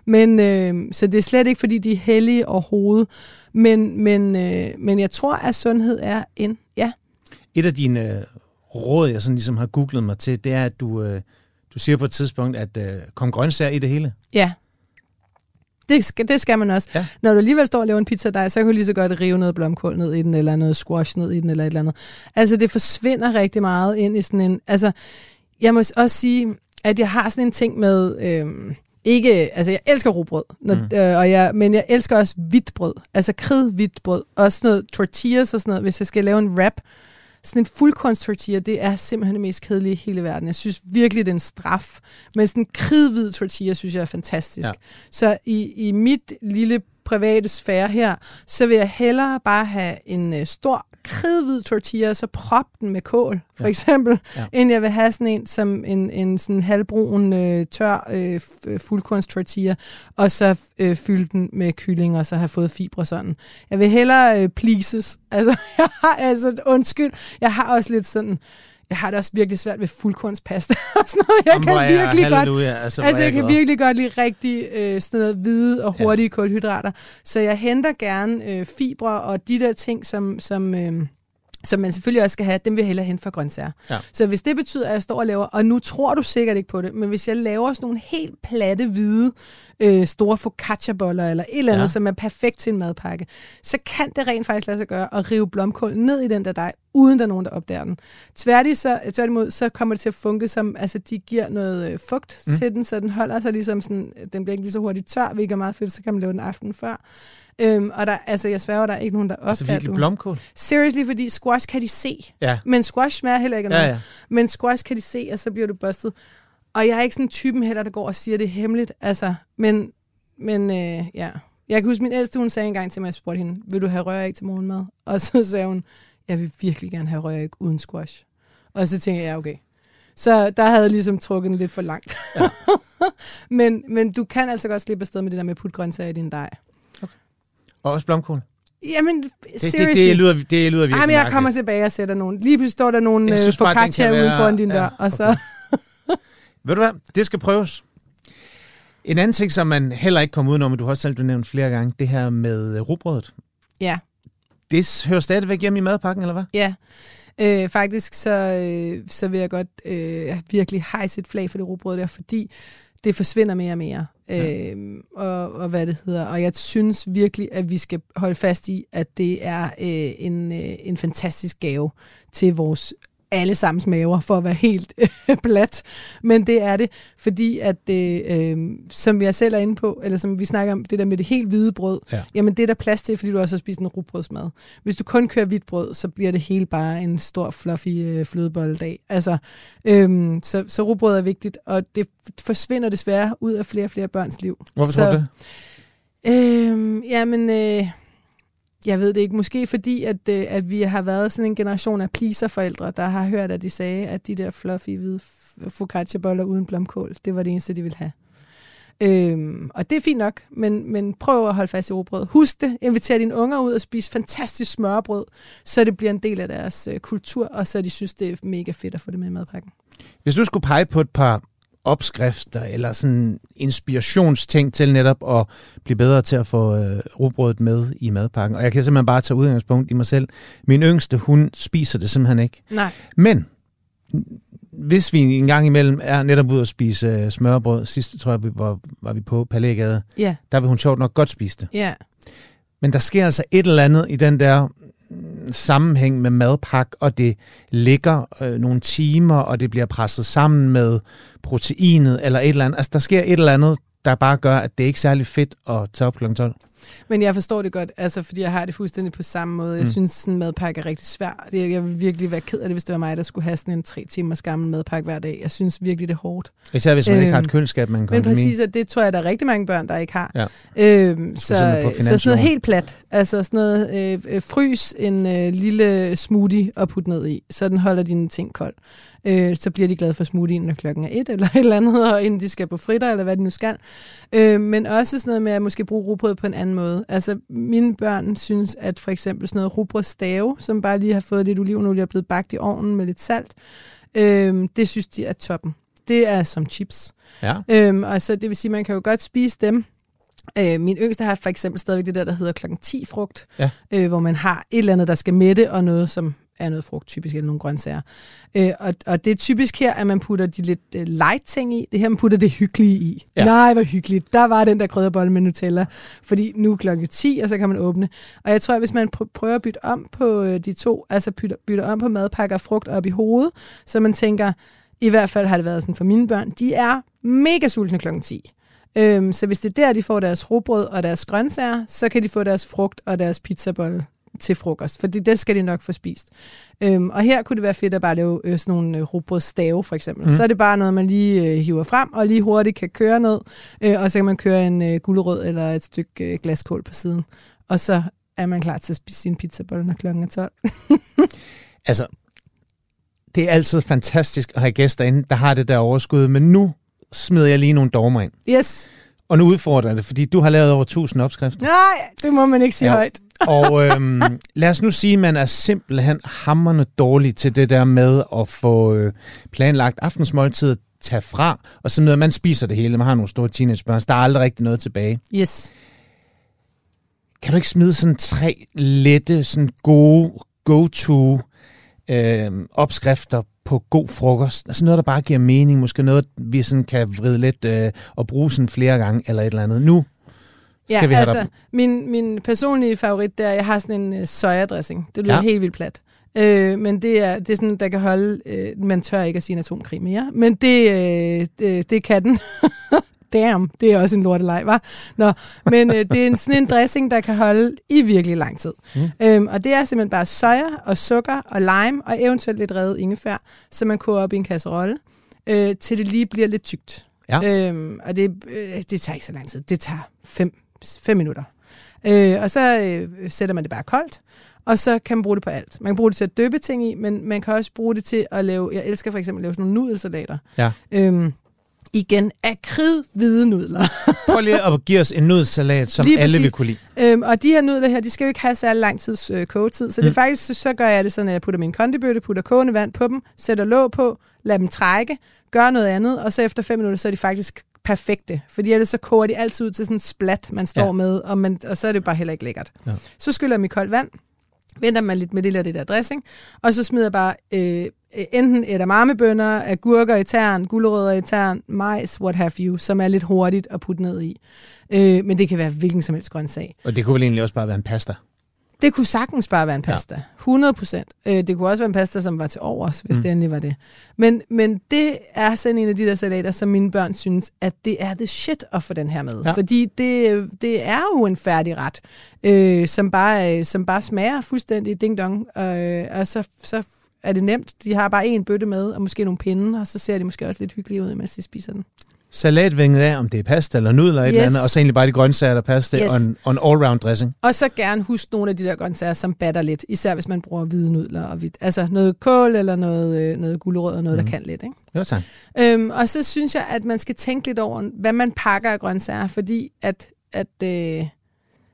Speaker 2: Men, øh, så det er slet ikke, fordi de er heldige overhovedet. Men, men, øh, men jeg tror, at sundhed er en, ja.
Speaker 1: Et af dine øh, råd, jeg sådan ligesom har googlet mig til, det er, at du, øh, du siger på et tidspunkt, at øh, kom grøntsager i det hele.
Speaker 2: Ja. Det skal, det skal man også.
Speaker 1: Ja.
Speaker 2: Når du alligevel står og laver en pizza dig, så kan du lige så godt rive noget blomkål ned i den, eller noget squash ned i den, eller et eller andet. Altså, det forsvinder rigtig meget ind i sådan en... Altså, jeg må også sige, at jeg har sådan en ting med... Øhm, ikke, altså jeg elsker rugbrød, når, mm. øh, og jeg, men jeg elsker også hvidt brød, altså kridhvidt brød, også noget tortillas og sådan noget, hvis jeg skal lave en wrap, sådan en fuldkornstortilla, det er simpelthen det mest kedelige i hele verden. Jeg synes virkelig, det er en straf. Men sådan en kridhvid tortilla, synes jeg er fantastisk.
Speaker 1: Ja.
Speaker 2: Så i, i mit lille private sfære her, så vil jeg hellere bare have en øh, stor kridhvid tortilla, så prop den med kål, for
Speaker 1: Ja.
Speaker 2: eksempel,
Speaker 1: Ja.
Speaker 2: end jeg vil have sådan en som en, en sådan halvbrun, øh, tør øh, øh, fuldkornstortilla, og så øh, fylde den med kylling, og så have fået fibre sådan. Jeg vil hellere øh, pleases. Altså, jeg har, altså, undskyld, jeg har også lidt sådan, jeg har det også virkelig svært ved fuldkornspasta og sådan noget. Jeg
Speaker 1: Jamen,
Speaker 2: kan
Speaker 1: jeg
Speaker 2: virkelig godt
Speaker 1: Altså,
Speaker 2: Altså,
Speaker 1: er
Speaker 2: jeg kan
Speaker 1: glad.
Speaker 2: virkelig godt lide rigtig øh, sådan noget hvide og hurtige ja. kulhydrater. Så jeg henter gerne øh, fibre og de der ting, som, som, øh, som man selvfølgelig også skal have, dem vil jeg hellere hente fra grøntsager.
Speaker 1: Ja.
Speaker 2: Så hvis det betyder, at jeg står og laver, og nu tror du sikkert ikke på det, men hvis jeg laver sådan nogle helt platte, hvide, øh, store focaccia-boller eller et eller andet,
Speaker 1: ja.
Speaker 2: som er perfekt til en madpakke, så kan det rent faktisk lade sig gøre at rive blomkål ned i den der dej, uden der er nogen, der opdager den. Tværtimod, så, tværtimod, så kommer det til at funke som, altså de giver noget øh, fugt
Speaker 1: Mm.
Speaker 2: til den, så den holder sig ligesom sådan, den bliver ikke lige så hurtigt tør, hvilket er meget fedt, så kan man lave den aften før. Øhm, og der, altså, jeg sværger, der er ikke nogen, der opdager
Speaker 1: Altså virkelig
Speaker 2: du.
Speaker 1: blomkål?
Speaker 2: Seriously, fordi squash kan de se.
Speaker 1: Ja.
Speaker 2: Men squash smager heller ikke af noget.
Speaker 1: Ja, ja.
Speaker 2: Men squash kan de se, og så bliver du bustet. Og jeg er ikke sådan en typen heller, der går og siger, det hemmeligt. Altså, men, men øh, ja. Jeg kan huske, min ældste, hun sagde engang til mig, jeg spurgte hende, vil du have røræg til morgenmad? Og så sagde hun, jeg vil virkelig gerne have røræg uden squash. Og så tænkte jeg, ja, okay. Så der havde jeg ligesom trukket den lidt for langt.
Speaker 1: Ja.
Speaker 2: men, men du kan altså godt slippe afsted med det der med at putte grøntsager i din dej.
Speaker 1: Og også blomkål?
Speaker 2: Jamen,
Speaker 1: Det, det,
Speaker 2: seriously.
Speaker 1: det, lyder, det lyder virkelig
Speaker 2: Ej, men jeg
Speaker 1: mærkeligt.
Speaker 2: kommer tilbage og sætter nogen. Lige pludselig står der nogle
Speaker 1: Jeg
Speaker 2: øh, focaccia
Speaker 1: være-
Speaker 2: foran din
Speaker 1: ja,
Speaker 2: dør, og så...
Speaker 1: Ved du hvad? Det skal prøves. En anden ting, som man heller ikke kommer udenom, men du har også selv du nævnt flere gange, det her med rugbrødet.
Speaker 2: Ja,
Speaker 1: Det hører stadigvæk hjemme i madpakken, eller hvad?
Speaker 2: ja. Øh, faktisk så, øh, så vil jeg godt øh, virkelig hejse et flag for det rugbrød der, fordi det forsvinder mere og mere.
Speaker 1: Ja.
Speaker 2: Øh, og, og hvad det hedder. Og jeg synes virkelig, at vi skal holde fast i, at det er øh, en, øh, en fantastisk gave til vores alle sammens maver, for at være helt øh, blat. Men det er det, fordi at det, øh, som jeg selv er inde på, eller som vi snakker om, det der med det helt hvide brød, ja. jamen det er der plads til, fordi du også har spist en rugbrødsmad. Hvis du kun kører hvidt brød, så bliver det hele bare en stor, fluffy øh, flødebolledag. Altså, øh, så, så rugbrød er vigtigt, og det forsvinder desværre ud af flere og flere børns liv.
Speaker 1: Hvorfor så, tror du det?
Speaker 2: Øh, jamen... Øh, jeg ved det ikke. Måske fordi, at, øh, at vi har været sådan en generation af pleaser-forældre, der har hørt, at de sagde, at de der fluffy hvide focaccia-boller uden blomkål, det var det eneste, de ville have. Øhm, og det er fint nok, men, men prøv at holde fast i robrød. Husk det, inviter dine unger ud og spise fantastisk smørbrød, så det bliver en del af deres øh, kultur, og så de synes, det er mega fedt at få det med i madpakken.
Speaker 1: Hvis du skulle pege på et par opskrifter eller sådan inspirationsting til netop at blive bedre til at få øh, rugbrødet med i madpakken. Og jeg kan simpelthen bare tage udgangspunkt i mig selv. Min yngste, hun spiser det simpelthen ikke.
Speaker 2: Nej.
Speaker 1: Men hvis vi en gang imellem er netop ude at spise øh, smørbrød, sidst tror jeg, vi var, var vi på Palægade,
Speaker 2: ja.
Speaker 1: der vil hun sjovt nok godt spise det.
Speaker 2: Ja.
Speaker 1: Men der sker altså et eller andet i den der sammenhæng med madpak, og det ligger øh, nogle timer, og det bliver presset sammen med proteinet eller et eller andet. Altså, der sker et eller andet, der bare gør, at det ikke er særlig fedt at tage op kl. 12.
Speaker 2: Men jeg forstår det godt, altså, fordi jeg har det fuldstændig på samme måde. Jeg mm. synes, sådan en madpakke er rigtig svær. Jeg vil virkelig være ked af det, hvis det var mig, der skulle have sådan en tre timers gammel madpakke hver dag. Jeg synes virkelig, det er hårdt.
Speaker 1: Især hvis man øhm, ikke har et øhm, køleskab, man kan
Speaker 2: Men præcis, og det tror jeg, der er rigtig mange børn, der ikke har.
Speaker 1: Ja.
Speaker 2: Øhm, så, så sådan noget helt plat. Altså sådan noget, øh, øh, frys en øh, lille smoothie og put ned i, så den holder dine ting kold øh, så bliver de glade for smoothien, når klokken er et eller et eller andet, og inden de skal på fritter, eller hvad de nu skal. Øh, men også sådan noget med at måske bruge rugbrød på en anden måde. Altså, mine børn synes, at for eksempel sådan noget rugbrødstave, som bare lige har fået lidt olivenolie og blevet bagt i ovnen med lidt salt, øh, det synes de er toppen. Det er som chips.
Speaker 1: Ja.
Speaker 2: Øhm, og så det vil sige, at man kan jo godt spise dem, Øh, min yngste har for eksempel stadigvæk det der, der hedder klokken 10 frugt,
Speaker 1: ja.
Speaker 2: øh, hvor man har et eller andet, der skal mætte, og noget, som er noget frugt, typisk eller nogle grøntsager. Øh, og, og det er typisk her, at man putter de lidt uh, light ting i. Det her, man putter det hyggelige i. Ja. Nej, hvor hyggeligt. Der var den der krydderbolle med Nutella. Fordi nu er klokken 10, og så kan man åbne. Og jeg tror, at hvis man pr- prøver at bytte om på uh, de to, altså bytter, bytter om på madpakker frugt op i hovedet, så man tænker, i hvert fald har det været sådan for mine børn, de er mega sultne klokken 10. Øhm, så hvis det er der, de får deres robrød og deres grøntsager, så kan de få deres frugt og deres pizzabolle til frokost, for det skal de nok få spist. Øhm, og her kunne det være fedt at bare lave øh, sådan nogle øh, rugbrødsstave, for eksempel. Mm. Så er det bare noget, man lige øh, hiver frem, og lige hurtigt kan køre ned, øh, og så kan man køre en øh, gulerod eller et stykke øh, glaskål på siden. Og så er man klar til at spise sin pizzabolle, når klokken er 12.
Speaker 1: altså, det er altid fantastisk at have gæster inde, der har det der overskud, men nu smider jeg lige nogle dogmer ind.
Speaker 2: Yes.
Speaker 1: Og nu udfordrer jeg det, fordi du har lavet over 1000 opskrifter.
Speaker 2: Nej, det må man ikke sige ja. højt.
Speaker 1: og øhm, lad os nu sige, at man er simpelthen hammerne dårlig til det der med at få øh, planlagt aftensmåltid, tage fra, og så med, man spiser det hele. Man har nogle store teenagebørn, der er aldrig rigtig noget tilbage.
Speaker 2: Yes.
Speaker 1: Kan du ikke smide sådan tre lette, sådan gode go-to øh, opskrifter på god frokost. Altså noget, der bare giver mening. Måske noget, vi sådan kan vride lidt øh, og bruge sådan flere gange, eller et eller andet. Nu
Speaker 2: ja,
Speaker 1: skal vi
Speaker 2: have
Speaker 1: altså,
Speaker 2: min, min personlige favorit, der jeg har sådan en uh, sojadressing. Det lyder ja. helt vildt plat. Øh, men det er, det er sådan, der kan holde... Øh, man tør ikke at sige en atomkrig mere, men det, øh, det, det kan den. damn, det er også en lortelej, var. Nå, men øh, det er en, sådan en dressing, der kan holde i virkelig lang tid. Mm. Øhm, og det er simpelthen bare soja og sukker og lime og eventuelt lidt revet ingefær, som man koger op i en kasserolle, øh, til det lige bliver lidt tykt.
Speaker 1: Ja.
Speaker 2: Øhm, og det, øh, det tager ikke så lang tid. Det tager fem, fem minutter. Øh, og så øh, sætter man det bare koldt, og så kan man bruge det på alt. Man kan bruge det til at døbe ting i, men man kan også bruge det til at lave, jeg elsker for eksempel at lave sådan nogle nudelsalater.
Speaker 1: Ja.
Speaker 2: Øhm, igen hvide nudler.
Speaker 1: Prøv lige at give os en nudelsalat, som lige alle præcis. vil kunne lide.
Speaker 2: Øhm, og de her nudler her, de skal jo ikke have særlig lang tids øh, kogetid, så mm. det er faktisk, så gør jeg det sådan, at jeg putter min kondibøtte, putter kogende vand på dem, sætter låg på, lader dem trække, gør noget andet, og så efter fem minutter, så er de faktisk perfekte. Fordi ellers så koger de altid ud til sådan en splat, man står ja. med, og, man, og så er det bare heller ikke lækkert. Ja. Så skyller jeg mit koldt vand, venter man lidt med det der, det der dressing, og så smider jeg bare øh, enten edamamebønner, agurker i tern, gulerødder i tern, majs, what have you, som er lidt hurtigt at putte ned i. Øh, men det kan være hvilken som helst grøntsag.
Speaker 1: Og det kunne vel egentlig også bare være en pasta?
Speaker 2: Det kunne sagtens bare være en pasta. Ja. 100 procent. Øh, det kunne også være en pasta, som var til overs, hvis mm. det endelig var det. Men, men det er sådan en af de der salater, som mine børn synes, at det er the shit at få den her med. Ja. Fordi det, det er jo en færdig ret, øh, som, bare, som bare smager fuldstændig ding-dong. Øh, og så, så er det nemt. De har bare en bøtte med, og måske nogle pinde, og så ser de måske også lidt hyggelige ud, mens de spiser den
Speaker 1: salatvinget af, om det er pasta eller nudler eller yes. et eller andet, og så egentlig bare de grøntsager, der passer yes. og, en, og en all-round dressing.
Speaker 2: Og så gerne husk nogle af de der grøntsager, som batter lidt, især hvis man bruger hvide nudler og hvidt. Altså noget kål eller noget, øh, noget gulerod og noget, mm. der mhm. kan lidt. Ikke?
Speaker 1: Jo, tak.
Speaker 2: Øhm, og så synes jeg, at man skal tænke lidt over, hvad man pakker af grøntsager, fordi at, at øh,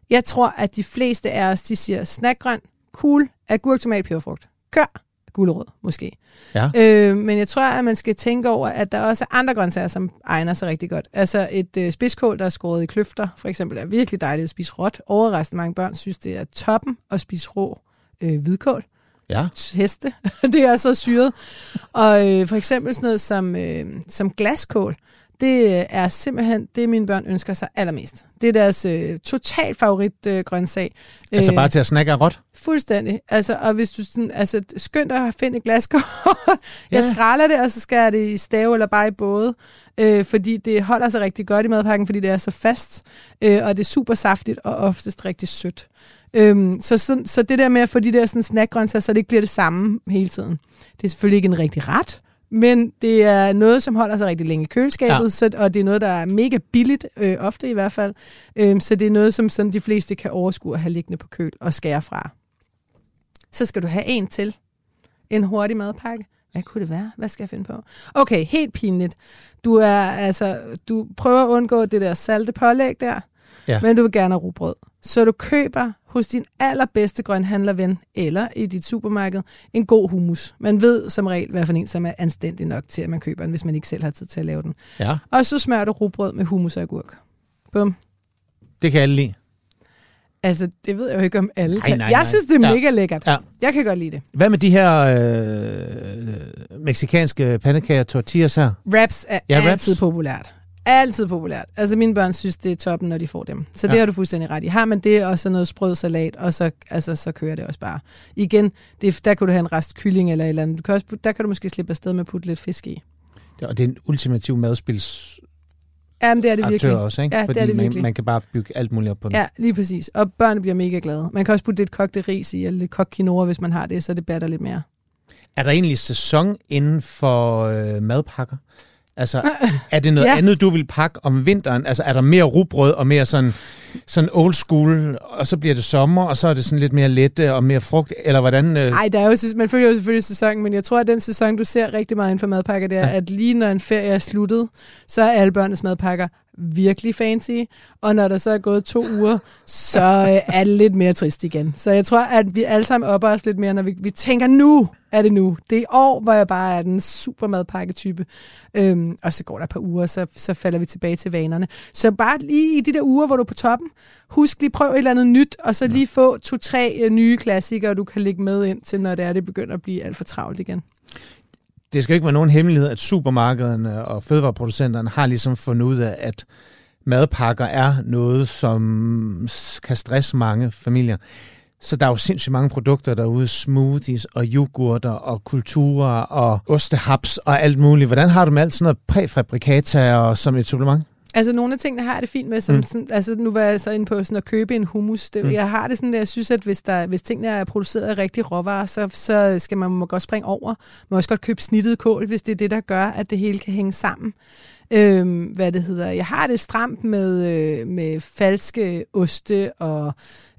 Speaker 2: jeg tror, at de fleste af os, de siger snackgrøn, cool, agurk, tomat, peberfrugt. Kør! Gulerod, måske.
Speaker 1: Ja.
Speaker 2: Øh, men jeg tror, at man skal tænke over, at der også er andre grøntsager, som egner sig rigtig godt. Altså et øh, spidskål, der er skåret i kløfter, for eksempel, er virkelig dejligt at spise råt. Overraskende mange børn synes, det er toppen at spise rå øh, hvidkål.
Speaker 1: Ja.
Speaker 2: Heste. det er så syret. Og øh, for eksempel sådan noget som, øh, som glaskål, det er simpelthen det, mine børn ønsker sig allermest. Det er deres øh, total favorit øh, grøntsag.
Speaker 1: Altså bare til at snakke råt?
Speaker 2: Fuldstændig. Altså, og hvis du sådan, altså, skynd dig at finde et glaskår. jeg ja. skræller det, og så skal jeg det i stave eller bare i både. Øh, fordi det holder sig rigtig godt i madpakken, fordi det er så fast. Øh, og det er super saftigt og oftest rigtig sødt. Øhm, så, så, så det der med at få de der sådan snackgrøntsager, så det ikke bliver det samme hele tiden. Det er selvfølgelig ikke en rigtig ret, men det er noget, som holder sig rigtig længe i køleskabet, ja. så, og det er noget, der er mega billigt, øh, ofte i hvert fald. Øhm, så det er noget, som sådan de fleste kan overskue at have liggende på køl og skære fra. Så skal du have en til. En hurtig madpakke. Hvad kunne det være? Hvad skal jeg finde på? Okay, helt pinligt. Du er altså, du prøver at undgå det der salte pålæg der, ja. men du vil gerne have rugbrød. Så du køber hos din allerbedste grønhandlerven eller i dit supermarked en god hummus. Man ved som regel, hvad for en, som er anstændig nok til, at man køber den, hvis man ikke selv har tid til at lave den.
Speaker 1: Ja.
Speaker 2: Og så smører du rugbrød med hummus og agurk. Bum.
Speaker 1: Det kan alle lide.
Speaker 2: Altså, det ved jeg jo ikke, om alle nej, kan. Nej, jeg nej. synes, det er ja. mega lækkert. Ja. Jeg kan godt lide det.
Speaker 1: Hvad med de her øh, meksikanske pandekager, tortillas her?
Speaker 2: Wraps er ja, altid wraps. populært. Altid populært. Altså mine børn synes, det er toppen, når de får dem. Så ja. det har du fuldstændig ret i. Har man det, og så noget sprød salat, og så, altså, så kører det også bare. Igen, det, der kan du have en rest kylling eller et eller andet. Du kan også, der kan du måske slippe afsted med at putte lidt fisk i.
Speaker 1: Ja, og det er en ultimativ madspils
Speaker 2: Jamen, det er det virkelig.
Speaker 1: også, ikke?
Speaker 2: Ja,
Speaker 1: Fordi
Speaker 2: det er det
Speaker 1: man,
Speaker 2: virkelig.
Speaker 1: man kan bare bygge alt muligt op på den.
Speaker 2: Ja, lige præcis. Og børnene bliver mega glade. Man kan også putte lidt kogte ris i, eller lidt kogt quinoa, hvis man har det, så det batter lidt mere.
Speaker 1: Er der egentlig sæson inden for øh, madpakker? Altså, er det noget ja. andet, du vil pakke om vinteren? Altså, er der mere rugbrød og mere sådan, sådan old school, og så bliver det sommer, og så er det sådan lidt mere lette og mere frugt, eller hvordan?
Speaker 2: Nej, øh? der er jo, man følger jo selvfølgelig sæsonen, men jeg tror, at den sæson, du ser rigtig meget inden for madpakker, det er, ja. at lige når en ferie er sluttet, så er alle børnenes madpakker virkelig fancy, og når der så er gået to uger, så øh, er det lidt mere trist igen. Så jeg tror, at vi alle sammen opper os lidt mere, når vi, vi tænker, nu er det nu. Det er i år, hvor jeg bare er den super madpakke-type. Øhm, og så går der et par uger, så, så falder vi tilbage til vanerne. Så bare lige i de der uger, hvor du er på toppen, husk lige prøv et eller andet nyt, og så lige få to-tre øh, nye klassikere, du kan lægge med ind til, når det er, det begynder at blive alt for travlt igen
Speaker 1: det skal ikke være nogen hemmelighed, at supermarkederne og fødevareproducenterne har ligesom fundet ud af, at madpakker er noget, som kan stresse mange familier. Så der er jo sindssygt mange produkter derude, smoothies og yoghurter og kulturer og ostehaps og alt muligt. Hvordan har du med alt sådan noget præfabrikata som et supplement?
Speaker 2: Altså nogle af tingene har jeg det fint med, som mm. sådan, altså nu var jeg så inde på sådan at købe en hummus. Det, mm. Jeg har det sådan, at jeg synes, at hvis, der, hvis tingene er produceret af rigtig råvarer, så, så skal man må godt springe over. Man må også godt købe snittet kål, hvis det er det, der gør, at det hele kan hænge sammen. Øhm, hvad det hedder. Jeg har det stramt med, øh, med falske oste og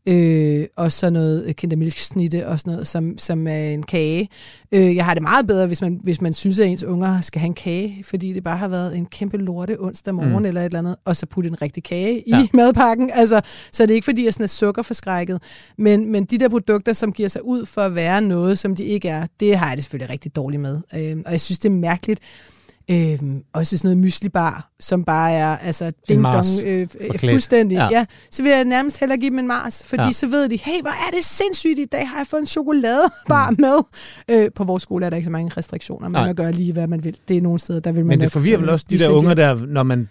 Speaker 2: øh, og så noget kindermælksnitte og sådan noget, som, som er en kage. Øh, jeg har det meget bedre, hvis man, hvis man synes, at ens unger skal have en kage, fordi det bare har været en kæmpe lorte onsdag morgen mm. eller et eller andet, og så putte en rigtig kage i ja. madpakken. Altså, så det er ikke, fordi jeg sådan er sukkerforskrækket. Men, men de der produkter, som giver sig ud for at være noget, som de ikke er, det har jeg det selvfølgelig rigtig dårligt med. Øh, og jeg synes, det er mærkeligt, Øhm, også sådan noget myslibar, som bare er altså ding dong, øh, fuldstændig. Ja. ja. Så vil jeg nærmest hellere give dem en Mars, fordi ja. så ved de, hey, hvor er det sindssygt, i dag har jeg fået en chokoladebar mm. med. Øh, på vores skole er der ikke så mange restriktioner, man kan gøre lige, hvad man vil. Det er nogle steder, der vil man...
Speaker 1: Men det forvirrer vel også de der unger der, når man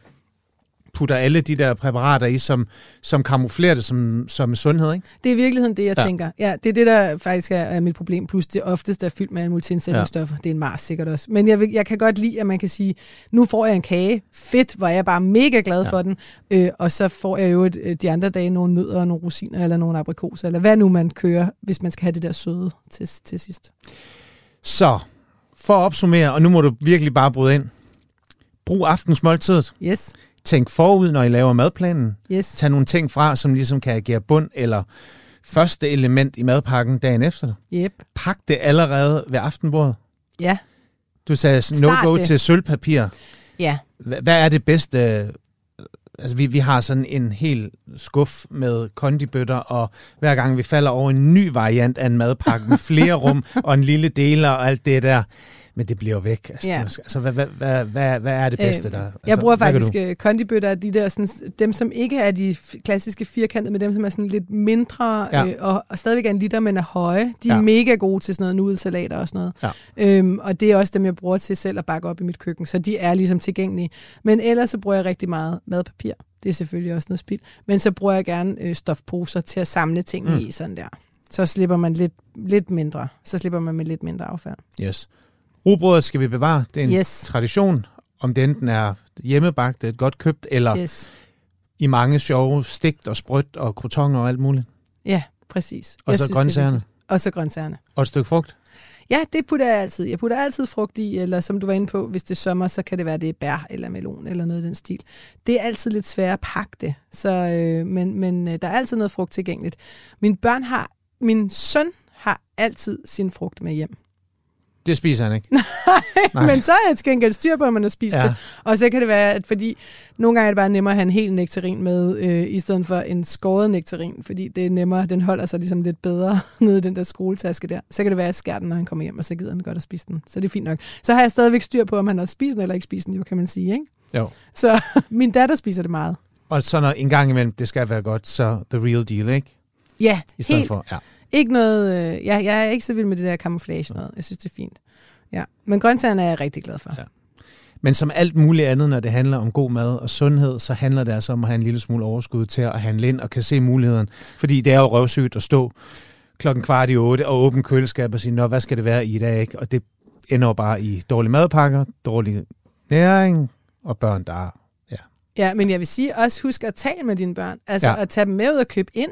Speaker 1: putter alle de der præparater i, som, som kamuflerer det som, som sundhed, ikke?
Speaker 2: Det er i virkeligheden det, jeg ja. tænker. Ja, det er det, der faktisk er, er mit problem. Plus det oftest er fyldt med multiindsætningsstoffer. Ja. Det er en Mars sikkert også. Men jeg, vil, jeg kan godt lide, at man kan sige, nu får jeg en kage. Fedt, hvor jeg bare mega glad ja. for den. Øh, og så får jeg jo et, øh, de andre dage nogle nødder og nogle rosiner eller nogle aprikoser, eller hvad nu man kører, hvis man skal have det der søde til, til sidst.
Speaker 1: Så, for at opsummere, og nu må du virkelig bare bryde ind. Brug aftensmåltidet.
Speaker 2: Yes.
Speaker 1: Tænk forud, når I laver madplanen.
Speaker 2: Yes.
Speaker 1: Tag nogle ting fra, som ligesom kan agere bund eller første element i madpakken dagen efter.
Speaker 2: Yep.
Speaker 1: Pak det allerede ved aftenbordet.
Speaker 2: Ja.
Speaker 1: Du sagde no-go til sølvpapir.
Speaker 2: Ja.
Speaker 1: Hvad er det bedste? Altså, vi, vi har sådan en hel skuff med kondibøtter, og hver gang vi falder over en ny variant af en madpakke med flere rum og en lille deler og alt det der, men det bliver væk. Altså,
Speaker 2: Ja.
Speaker 1: det, altså hvad, hvad, hvad, hvad, hvad er det bedste der? Altså,
Speaker 2: Jeg bruger faktisk øh, kondibøtter, de der, sådan, dem som ikke er de klassiske firkantede, men dem som er sådan lidt mindre,
Speaker 1: Ja.
Speaker 2: øh, og, og stadigvæk er en liter, men er høje. De er
Speaker 1: Ja.
Speaker 2: mega gode til sådan noget nudelsalater og sådan noget.
Speaker 1: Ja.
Speaker 2: Øhm, og det er også dem, jeg bruger til selv at bakke op i mit køkken, så de er ligesom tilgængelige. Men ellers så bruger jeg rigtig meget madpapir. Det er selvfølgelig også noget spild. Men så bruger jeg gerne øh, stofposer til at samle
Speaker 1: Mm.
Speaker 2: mm. i sådan der. Så slipper man lidt, lidt mindre. Så slipper man med lidt mindre affald.
Speaker 1: Yes. Rugbrødet skal vi bevare. Det er en
Speaker 2: Yes.
Speaker 1: tradition, om det enten er hjemmebagt, et godt købt, eller
Speaker 2: Yes.
Speaker 1: i mange sjove stigt og sprødt og krutonger og alt muligt.
Speaker 2: Ja, præcis.
Speaker 1: Og
Speaker 2: Jeg
Speaker 1: så
Speaker 2: synes, er
Speaker 1: grøntsagerne.
Speaker 2: Og så grøntsagerne.
Speaker 1: Og et stykke frugt.
Speaker 2: Ja, det putter jeg altid. Jeg putter altid frugt i, eller som du var inde på, hvis det er sommer, så kan det være, det er bær eller melon eller noget i den stil. Det er altid lidt svært at pakke det, så, øh, men, men øh, der er altid noget frugt tilgængeligt. Mine børn har, min søn har altid sin frugt med hjem.
Speaker 1: Det spiser han ikke.
Speaker 2: Nej. Men så er jeg til gengæld styr på, at man har spist
Speaker 1: ja.
Speaker 2: det. Og så kan det være, at fordi nogle gange er det bare nemmere at have en hel nektarin med, øh, i stedet for en skåret nektarin, fordi det er nemmere, den holder sig ligesom lidt bedre nede i den der skoletaske der. Så kan det være, at jeg skærer den, når han kommer hjem, og så gider han godt at spise den. Så det er fint nok. Så har jeg stadigvæk styr på, om han har spist den eller ikke spist den, jo kan man sige, ikke?
Speaker 1: Jo.
Speaker 2: Så min datter spiser det meget.
Speaker 1: Og så når en gang imellem, det skal være godt, så the real deal, ikke?
Speaker 2: Ja,
Speaker 1: I stedet
Speaker 2: helt.
Speaker 1: for, ja.
Speaker 2: Ikke noget, øh, jeg, jeg er ikke så vild med det der camouflage noget. Jeg synes, det er fint. Ja. Men grøntsagerne er jeg rigtig glad for.
Speaker 1: Ja. Men som alt muligt andet, når det handler om god mad og sundhed, så handler det altså om at have en lille smule overskud til at handle ind og kan se muligheden. Fordi det er jo røvsygt at stå klokken kvart i otte og åbne køleskab og sige, nå, hvad skal det være i dag? Ikke? Og det ender jo bare i dårlige madpakker, dårlig næring og børn, der
Speaker 2: Ja, men jeg vil sige også, husk at tale med dine børn. Altså
Speaker 1: Ja.
Speaker 2: at tage dem med ud og købe ind.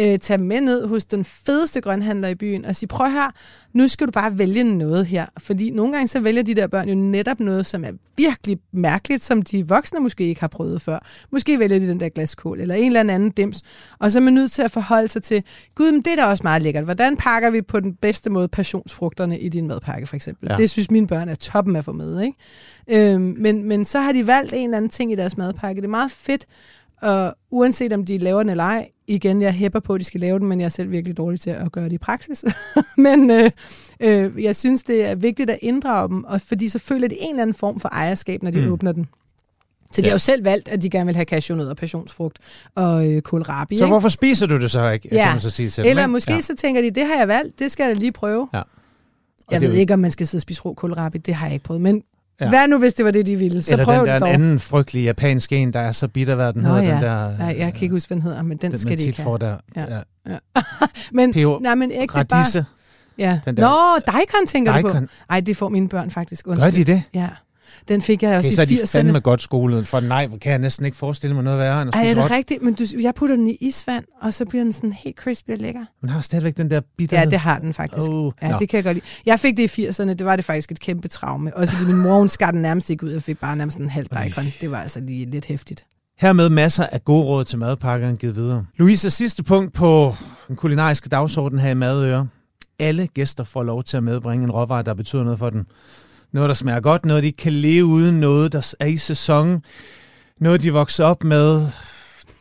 Speaker 2: Øh, tage dem med ned hos den fedeste grønhandler i byen og sige, prøv her, nu skal du bare vælge noget her. Fordi nogle gange så vælger de der børn jo netop noget, som er virkelig mærkeligt, som de voksne måske ikke har prøvet før. Måske vælger de den der glaskål eller en eller anden dims. Og så er man nødt til at forholde sig til, gud, men det er da også meget lækkert. Hvordan pakker vi på den bedste måde passionsfrugterne i din madpakke, for eksempel?
Speaker 1: Ja.
Speaker 2: Det synes mine børn er toppen at få med, ikke? Øhm, men, men så har de valgt en eller anden ting i deres madpakke. Det er meget fedt, og uanset om de laver den eller ej, igen, jeg hæpper på, at de skal lave den, men jeg er selv virkelig dårlig til at gøre det i praksis. men øh, øh, jeg synes, det er vigtigt at inddrage dem, og fordi så føler de en eller anden form for ejerskab, når de
Speaker 1: Mm.
Speaker 2: åbner den. Så de
Speaker 1: Ja.
Speaker 2: har jo selv valgt, at de gerne vil have cashewnødder, passionsfrugt og øh, kålrabi.
Speaker 1: Så
Speaker 2: ikke?
Speaker 1: hvorfor spiser du det så ikke,
Speaker 2: Ja.
Speaker 1: kan man så sige til dem,
Speaker 2: Eller måske ja. så tænker de, det har jeg valgt, det skal jeg da lige prøve.
Speaker 1: Ja. Og
Speaker 2: Jeg
Speaker 1: er
Speaker 2: ved
Speaker 1: jo-
Speaker 2: ikke, om man skal sidde og spise rå kålrabi, det har jeg ikke prøvet. Men
Speaker 1: Ja.
Speaker 2: hvad nu, hvis det var det, de ville? Så
Speaker 1: Eller
Speaker 2: prøv
Speaker 1: den der
Speaker 2: dog.
Speaker 1: anden frygtelige japanske en, der er så bitter, hvad den
Speaker 2: Nå
Speaker 1: hedder,
Speaker 2: ja.
Speaker 1: den der...
Speaker 2: Nej, jeg kan ikke huske, hvad den hedder, men den,
Speaker 1: den,
Speaker 2: skal de ikke have.
Speaker 1: der.
Speaker 2: Ja.
Speaker 1: Ja.
Speaker 2: Men,
Speaker 1: Peber,
Speaker 2: nej, men ægte bare...
Speaker 1: radisse.
Speaker 2: Ja.
Speaker 1: den der-
Speaker 2: Nå, daikon tænker du på.
Speaker 1: Daikon.
Speaker 2: Ej, det får mine børn faktisk.
Speaker 1: Gør
Speaker 2: Undskyld.
Speaker 1: de det?
Speaker 2: Ja. Den fik jeg også
Speaker 1: Okay, så er
Speaker 2: i
Speaker 1: de
Speaker 2: 80'erne.
Speaker 1: fandme godt skolet, for nej, kan jeg næsten ikke forestille mig noget værre end at
Speaker 2: Ej, er
Speaker 1: spise
Speaker 2: det
Speaker 1: råt.
Speaker 2: rigtigt? Men du, jeg putter den i isvand, og så bliver den sådan helt crispy og lækker.
Speaker 1: Den har stadigvæk den der bitterhed.
Speaker 2: Ja, det har den faktisk.
Speaker 1: Oh,
Speaker 2: Ja,
Speaker 1: nå.
Speaker 2: det kan jeg godt lide. Jeg fik det i 80'erne, det var det faktisk et kæmpe traume. Også fordi min mor, hun skar den nærmest ikke ud, og fik bare nærmest en halv daikon. Det var altså lige lidt hæftigt.
Speaker 1: Hermed masser af gode råd til madpakkeren givet videre. Louise, sidste punkt på den kulinariske dagsorden her i Madøre. Alle gæster får lov til at medbringe en råvare, der betyder noget for dem. Noget, der smager godt, noget, de ikke kan leve uden, noget, der er i sæson, noget, de vokser op med.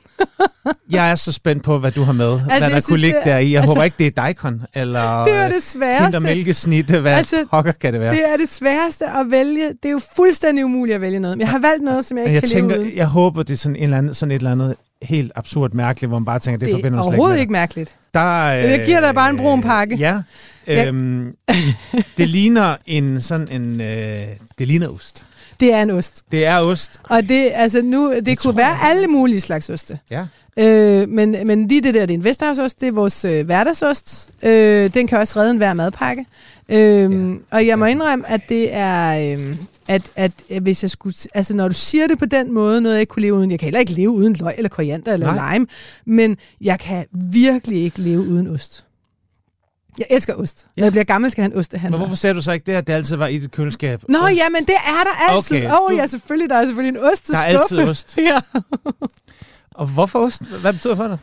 Speaker 1: Jeg er så spændt på, hvad du har med. Altså, hvad der
Speaker 2: synes,
Speaker 1: kunne ligge
Speaker 2: det er-
Speaker 1: der i. Jeg
Speaker 2: altså-
Speaker 1: håber ikke, det er daikon, eller
Speaker 2: Det er
Speaker 1: øh,
Speaker 2: det sværeste.
Speaker 1: kindermælkesnit. Hvad altså, pokker kan det være?
Speaker 2: Det er det sværeste at vælge. Det er jo fuldstændig umuligt at vælge noget. Men jeg har valgt noget, som jeg ikke
Speaker 1: jeg
Speaker 2: kan
Speaker 1: tænker,
Speaker 2: leve uden.
Speaker 1: jeg håber, det er sådan, en eller anden, sådan et eller andet helt absurd mærkeligt, hvor man bare tænker, det,
Speaker 2: Det
Speaker 1: forbinder
Speaker 2: er
Speaker 1: man slet
Speaker 2: overhovedet
Speaker 1: med
Speaker 2: ikke mærkeligt.
Speaker 1: Der, øh,
Speaker 2: Jeg giver dig bare en brun pakke.
Speaker 1: Ja.
Speaker 2: Ja.
Speaker 1: Øhm, det ligner en sådan en... Øh, det ligner ost.
Speaker 2: Det er en ost.
Speaker 1: Det er ost.
Speaker 2: Og det, altså nu, det, det kunne være
Speaker 1: jeg.
Speaker 2: alle mulige slags oste.
Speaker 1: Ja.
Speaker 2: Øh, men, men lige det der, det er en Vesterhavsost, det er vores øh, hverdagsost. Øh, den kan også redde en hver madpakke. Øh, ja. Og jeg må indrømme, at det er, øh, at, at, hvis jeg skulle, altså når du siger det på den måde, noget jeg ikke kunne leve uden, jeg kan heller ikke leve uden løg eller koriander eller
Speaker 1: Nej.
Speaker 2: lime, men jeg kan virkelig ikke leve uden ost. Jeg elsker ost. Når
Speaker 1: Ja.
Speaker 2: jeg bliver gammel, skal jeg have en ostehandler.
Speaker 1: Men hvorfor sagde du så ikke det, at det altid var i dit køleskab?
Speaker 2: Nå,
Speaker 1: Ost.
Speaker 2: ja, men det er der altid. Åh,
Speaker 1: Okay,
Speaker 2: oh, ja, selvfølgelig. Der er selvfølgelig en osteskuffe.
Speaker 1: Der er altid ost.
Speaker 2: Ja.
Speaker 1: Og hvorfor ost? Hvad betyder det for dig?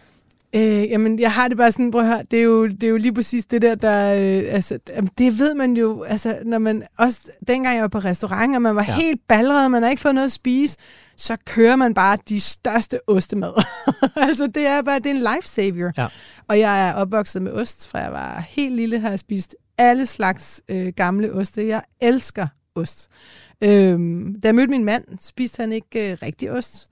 Speaker 2: Øh, jamen, jeg har det bare sådan, prøv at høre, det er jo, det er jo lige præcis det der, der, øh, altså, det ved man jo, altså, når man, også dengang jeg var på restaurant, og man var
Speaker 1: Ja.
Speaker 2: helt balleret, man har ikke fået noget at spise, så kører man bare de største ostemad. altså, det er bare, det er en lifesaver.
Speaker 1: Ja.
Speaker 2: Og jeg er opvokset med ost, fra jeg var helt lille, har jeg spist alle slags øh, gamle oste. Jeg elsker ost. Øhm, da jeg mødte min mand, spiste han ikke øh, rigtig ost.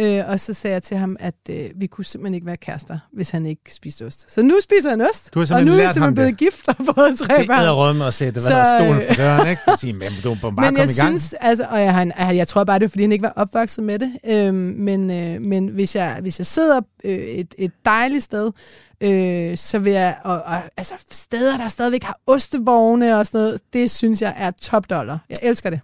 Speaker 2: Øh, og så sagde jeg til ham, at øh, vi kunne simpelthen ikke være kærester, hvis han ikke spiste ost. Så nu spiser han ost.
Speaker 1: Du har
Speaker 2: og nu er jeg simpelthen blevet
Speaker 1: det.
Speaker 2: gift og fået tre
Speaker 1: Det
Speaker 2: børn.
Speaker 1: er rømme at sætte, hvad
Speaker 2: Så,
Speaker 1: der er stolen
Speaker 2: øh,
Speaker 1: for døren, ikke? Sige, men du bare
Speaker 2: men jeg
Speaker 1: i gang.
Speaker 2: synes, altså, og jeg, han, jeg, jeg tror bare, det er, fordi han ikke var opvokset med det. Øhm, men øh, men hvis, jeg, hvis jeg sidder øh, et, et dejligt sted, øh, så vil jeg, og, og, altså steder, der stadigvæk har ostevogne og sådan noget, det synes jeg er top dollar. Jeg elsker det.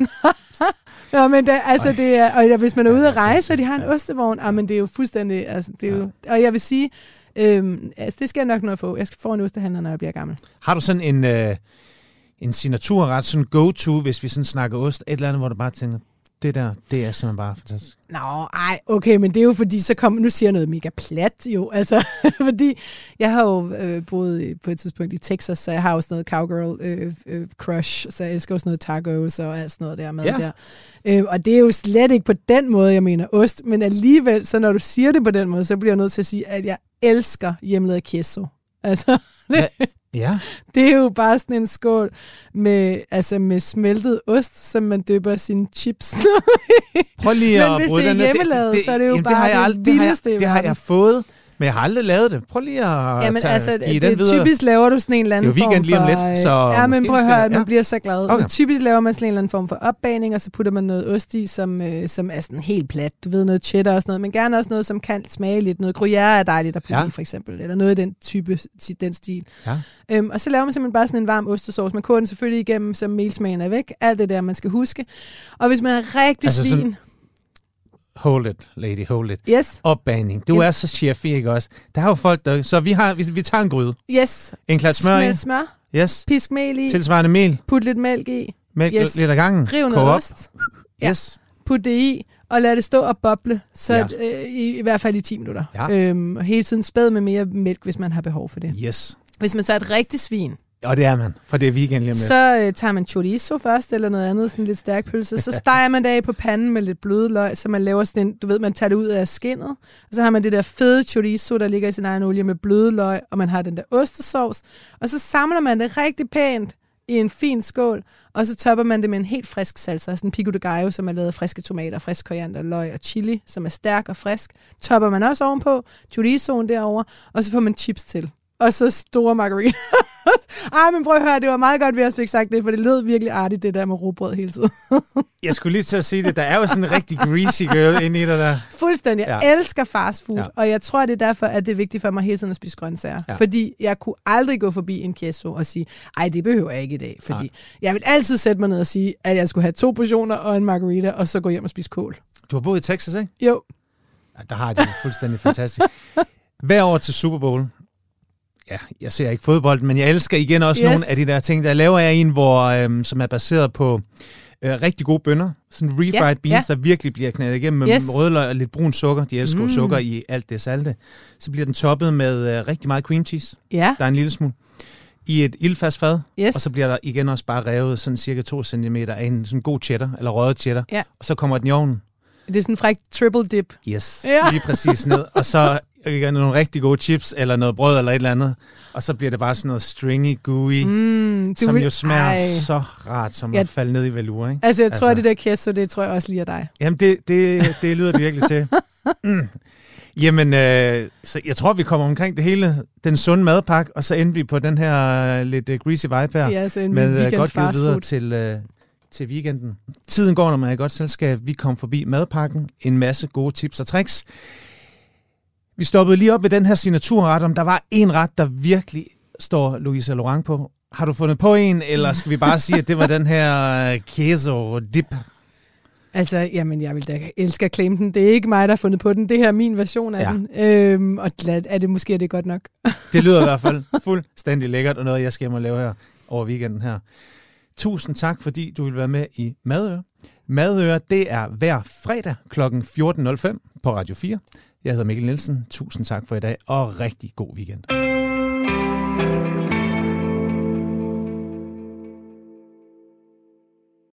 Speaker 2: ja, men det, altså, det er, og ja, hvis man er ude at rejse, og de har en
Speaker 1: ja.
Speaker 2: ostevogn, ah, men det er jo fuldstændig, altså, det er jo, og jeg vil sige, øhm, altså, det skal jeg nok nå at få. Jeg skal få en ostehandler, når jeg bliver gammel.
Speaker 1: Har du sådan en, øh, en signaturret, sådan go-to, hvis vi sådan snakker ost, et eller andet, hvor du bare tænker, det der, det er simpelthen bare fantastisk.
Speaker 2: Nå, ej, okay, men det er jo fordi, så kom, nu siger jeg noget mega plat jo, altså, fordi jeg har jo øh, boet på et tidspunkt i Texas, så jeg har jo sådan noget cowgirl øh, øh, crush, så jeg elsker jo sådan noget tacos og alt sådan noget der med
Speaker 1: Ja.
Speaker 2: der. Øh, og det er jo slet ikke på den måde, jeg mener ost, men alligevel, så når du siger det på den måde, så bliver jeg nødt til at sige, at jeg elsker hjemmelavet queso. Altså, det,
Speaker 1: Ja,
Speaker 2: det er jo bare sådan en skål med, altså med smeltet ost, som man dypper sine chips
Speaker 1: prøv lige
Speaker 2: Men
Speaker 1: at
Speaker 2: hvis
Speaker 1: bryde
Speaker 2: det er
Speaker 1: den ned.
Speaker 2: hjemmelavet, så er det jo
Speaker 1: jamen,
Speaker 2: bare
Speaker 1: har jeg
Speaker 2: det
Speaker 1: ald- det har jeg-
Speaker 2: vildeste
Speaker 1: Det har jeg fået, men jeg har aldrig lavet det. Prøv lige at
Speaker 2: Jamen
Speaker 1: tage,
Speaker 2: altså,
Speaker 1: give
Speaker 2: det,
Speaker 1: den videre.
Speaker 2: typisk laver du sådan en eller anden
Speaker 1: Det er jo weekend
Speaker 2: form
Speaker 1: lige om
Speaker 2: for,
Speaker 1: lidt,
Speaker 2: øh,
Speaker 1: så
Speaker 2: Ja, men prøv at høre,
Speaker 1: det-
Speaker 2: man
Speaker 1: ja.
Speaker 2: bliver så glad.
Speaker 1: Okay.
Speaker 2: Typisk laver man sådan en eller anden form for opbagning, og så putter man noget ost i, som, øh, som er sådan helt plat. Du ved, noget cheddar og sådan noget, men gerne også noget, som kan smage lidt. Noget gruyère er dejligt at putte
Speaker 1: Ja.
Speaker 2: i, for eksempel. Eller noget i den type, den stil.
Speaker 1: Ja.
Speaker 2: Øhm, og så laver man simpelthen bare sådan en varm ostesauce. Man koger den selvfølgelig igennem, så melsmagen er væk. Alt det der, man skal huske. Og hvis man er rigtig
Speaker 1: Altså
Speaker 2: svin...
Speaker 1: Hold it, lady, hold it.
Speaker 2: Yes,
Speaker 1: Opbagning. Du
Speaker 2: Ja.
Speaker 1: er så chef, ikke også? Der er jo folk, der... Så vi, har, vi, vi tager en gryde.
Speaker 2: yes.
Speaker 1: En klat smør.
Speaker 2: Smelt smør,
Speaker 1: Yes.
Speaker 2: pisk mel i,
Speaker 1: Tilsvarende mel.
Speaker 2: put lidt mælk i,
Speaker 1: Mælk
Speaker 2: Yes.
Speaker 1: yes. lidt ad gangen.
Speaker 2: riv noget
Speaker 1: op.
Speaker 2: ost. Ja.
Speaker 1: Yes.
Speaker 2: put det i, og lad det stå og boble, så
Speaker 1: Ja.
Speaker 2: ja. øh, i, i hvert fald i 10 minutter.
Speaker 1: Ja.
Speaker 2: Øhm, og hele tiden spæd med mere mælk, hvis man har behov for det.
Speaker 1: Yes.
Speaker 2: Hvis man så er et rigtigt svin,
Speaker 1: og det er man, for det er weekend lige om lidt.
Speaker 2: så øh, tager man chorizo først, eller noget andet, sådan lidt stærk pølse. Så steger man det af på panden med lidt bløde løg, så man laver sådan en, du ved, man tager det ud af skinnet. Og så har man det der fede chorizo, der ligger i sin egen olie med bløde løg, og man har den der ostesauce. Og så samler man det rigtig pænt i en fin skål, og så topper man det med en helt frisk salsa, sådan en pico de gallo, som er lavet af friske tomater, frisk koriander, løg og chili, som er stærk og frisk. Topper man også ovenpå, chorizoen derover, og så får man chips til. Og så store margarita. Ej, men prøv at høre, det var meget godt, vi også fik sagt det, for det lød virkelig artigt, det der med robrød hele tiden.
Speaker 1: Jeg skulle lige til at sige det. Der er jo sådan en rigtig greasy girl inde i dig der.
Speaker 2: Fuldstændig. Jeg
Speaker 1: Ja.
Speaker 2: elsker fast food,
Speaker 1: Ja.
Speaker 2: og jeg tror, det er derfor, at det er vigtigt for mig hele tiden at spise grøntsager.
Speaker 1: Ja.
Speaker 2: Fordi jeg kunne aldrig gå forbi en queso og sige, ej, det behøver jeg ikke i dag. Fordi
Speaker 1: Nej.
Speaker 2: jeg vil altid sætte mig ned og sige, at jeg skulle have to portioner og en margarita, og så gå hjem og spise kål.
Speaker 1: Du har boet i Texas, ikke?
Speaker 2: Jo,
Speaker 1: Ja, der har de det fuldstændig fantastisk. Hver år til Super Bowl, ja, jeg ser ikke fodbold, men jeg elsker igen også yes. Nogle af de der ting, der laver jeg en, hvor, øhm, som er baseret på øh, rigtig gode bønner. Sådan refried
Speaker 2: Ja,
Speaker 1: beans,
Speaker 2: ja.
Speaker 1: der virkelig bliver knaldet igennem med
Speaker 2: Yes.
Speaker 1: rødløg og lidt brun sukker. De elsker. Mm. sukker i alt det salte. Så bliver den toppet med øh, rigtig meget cream cheese.
Speaker 2: ja,
Speaker 1: Der er en lille smule. I et ildfast fad.
Speaker 2: yes.
Speaker 1: Og så bliver der igen også bare revet sådan cirka 2 cm af en sådan god cheddar, eller røget cheddar.
Speaker 2: Ja.
Speaker 1: Og så kommer den i ovnen.
Speaker 2: Det er sådan en fræk triple dip.
Speaker 1: Yes,
Speaker 2: Ja.
Speaker 1: lige præcis ned. Og så igen, nogle rigtig gode chips, eller noget brød, eller et eller andet. Og så bliver det bare sådan noget stringy, gooey, mm, som
Speaker 2: vil-
Speaker 1: jo smager
Speaker 2: Ej.
Speaker 1: så rart, som
Speaker 2: Ja.
Speaker 1: at falde ned i velure, ikke?
Speaker 2: Altså, jeg tror,
Speaker 1: Altså.
Speaker 2: at det der queso, det tror jeg også lige er dig.
Speaker 1: Jamen, det, det, det lyder det virkelig til. Mm. Jamen, øh, så jeg tror, vi kommer omkring det hele. Den sunde madpakke, og så endte vi på den her øh, lidt øh, greasy vibe her.
Speaker 2: Ja, så en
Speaker 1: med øh, godt videre til, øh, til weekenden. Tiden går, når man er i godt selskab. Vi kom forbi madpakken. En masse gode tips og tricks. Vi stoppede lige op ved den her signaturret, om der var en ret, der virkelig står Louise Laurent på. Har du fundet på en, eller skal vi bare sige, at det var den her queso dip?
Speaker 2: Altså, jamen, jeg vil da elske at claim den. Det er ikke mig, der har fundet på den. Det her er min version af
Speaker 1: Ja.
Speaker 2: ja. den. Øhm, og glad er det måske er det godt nok.
Speaker 1: Det lyder i hvert fald fuldstændig lækkert, og noget, jeg skal hjem og lave her over weekenden her. Tusind tak, fordi du vil være med i Madøre. Madøre, det er hver fredag kl. 14.05 på Radio 4. Jeg hedder Mikkel Nielsen. Tusind tak for i dag, og rigtig god weekend.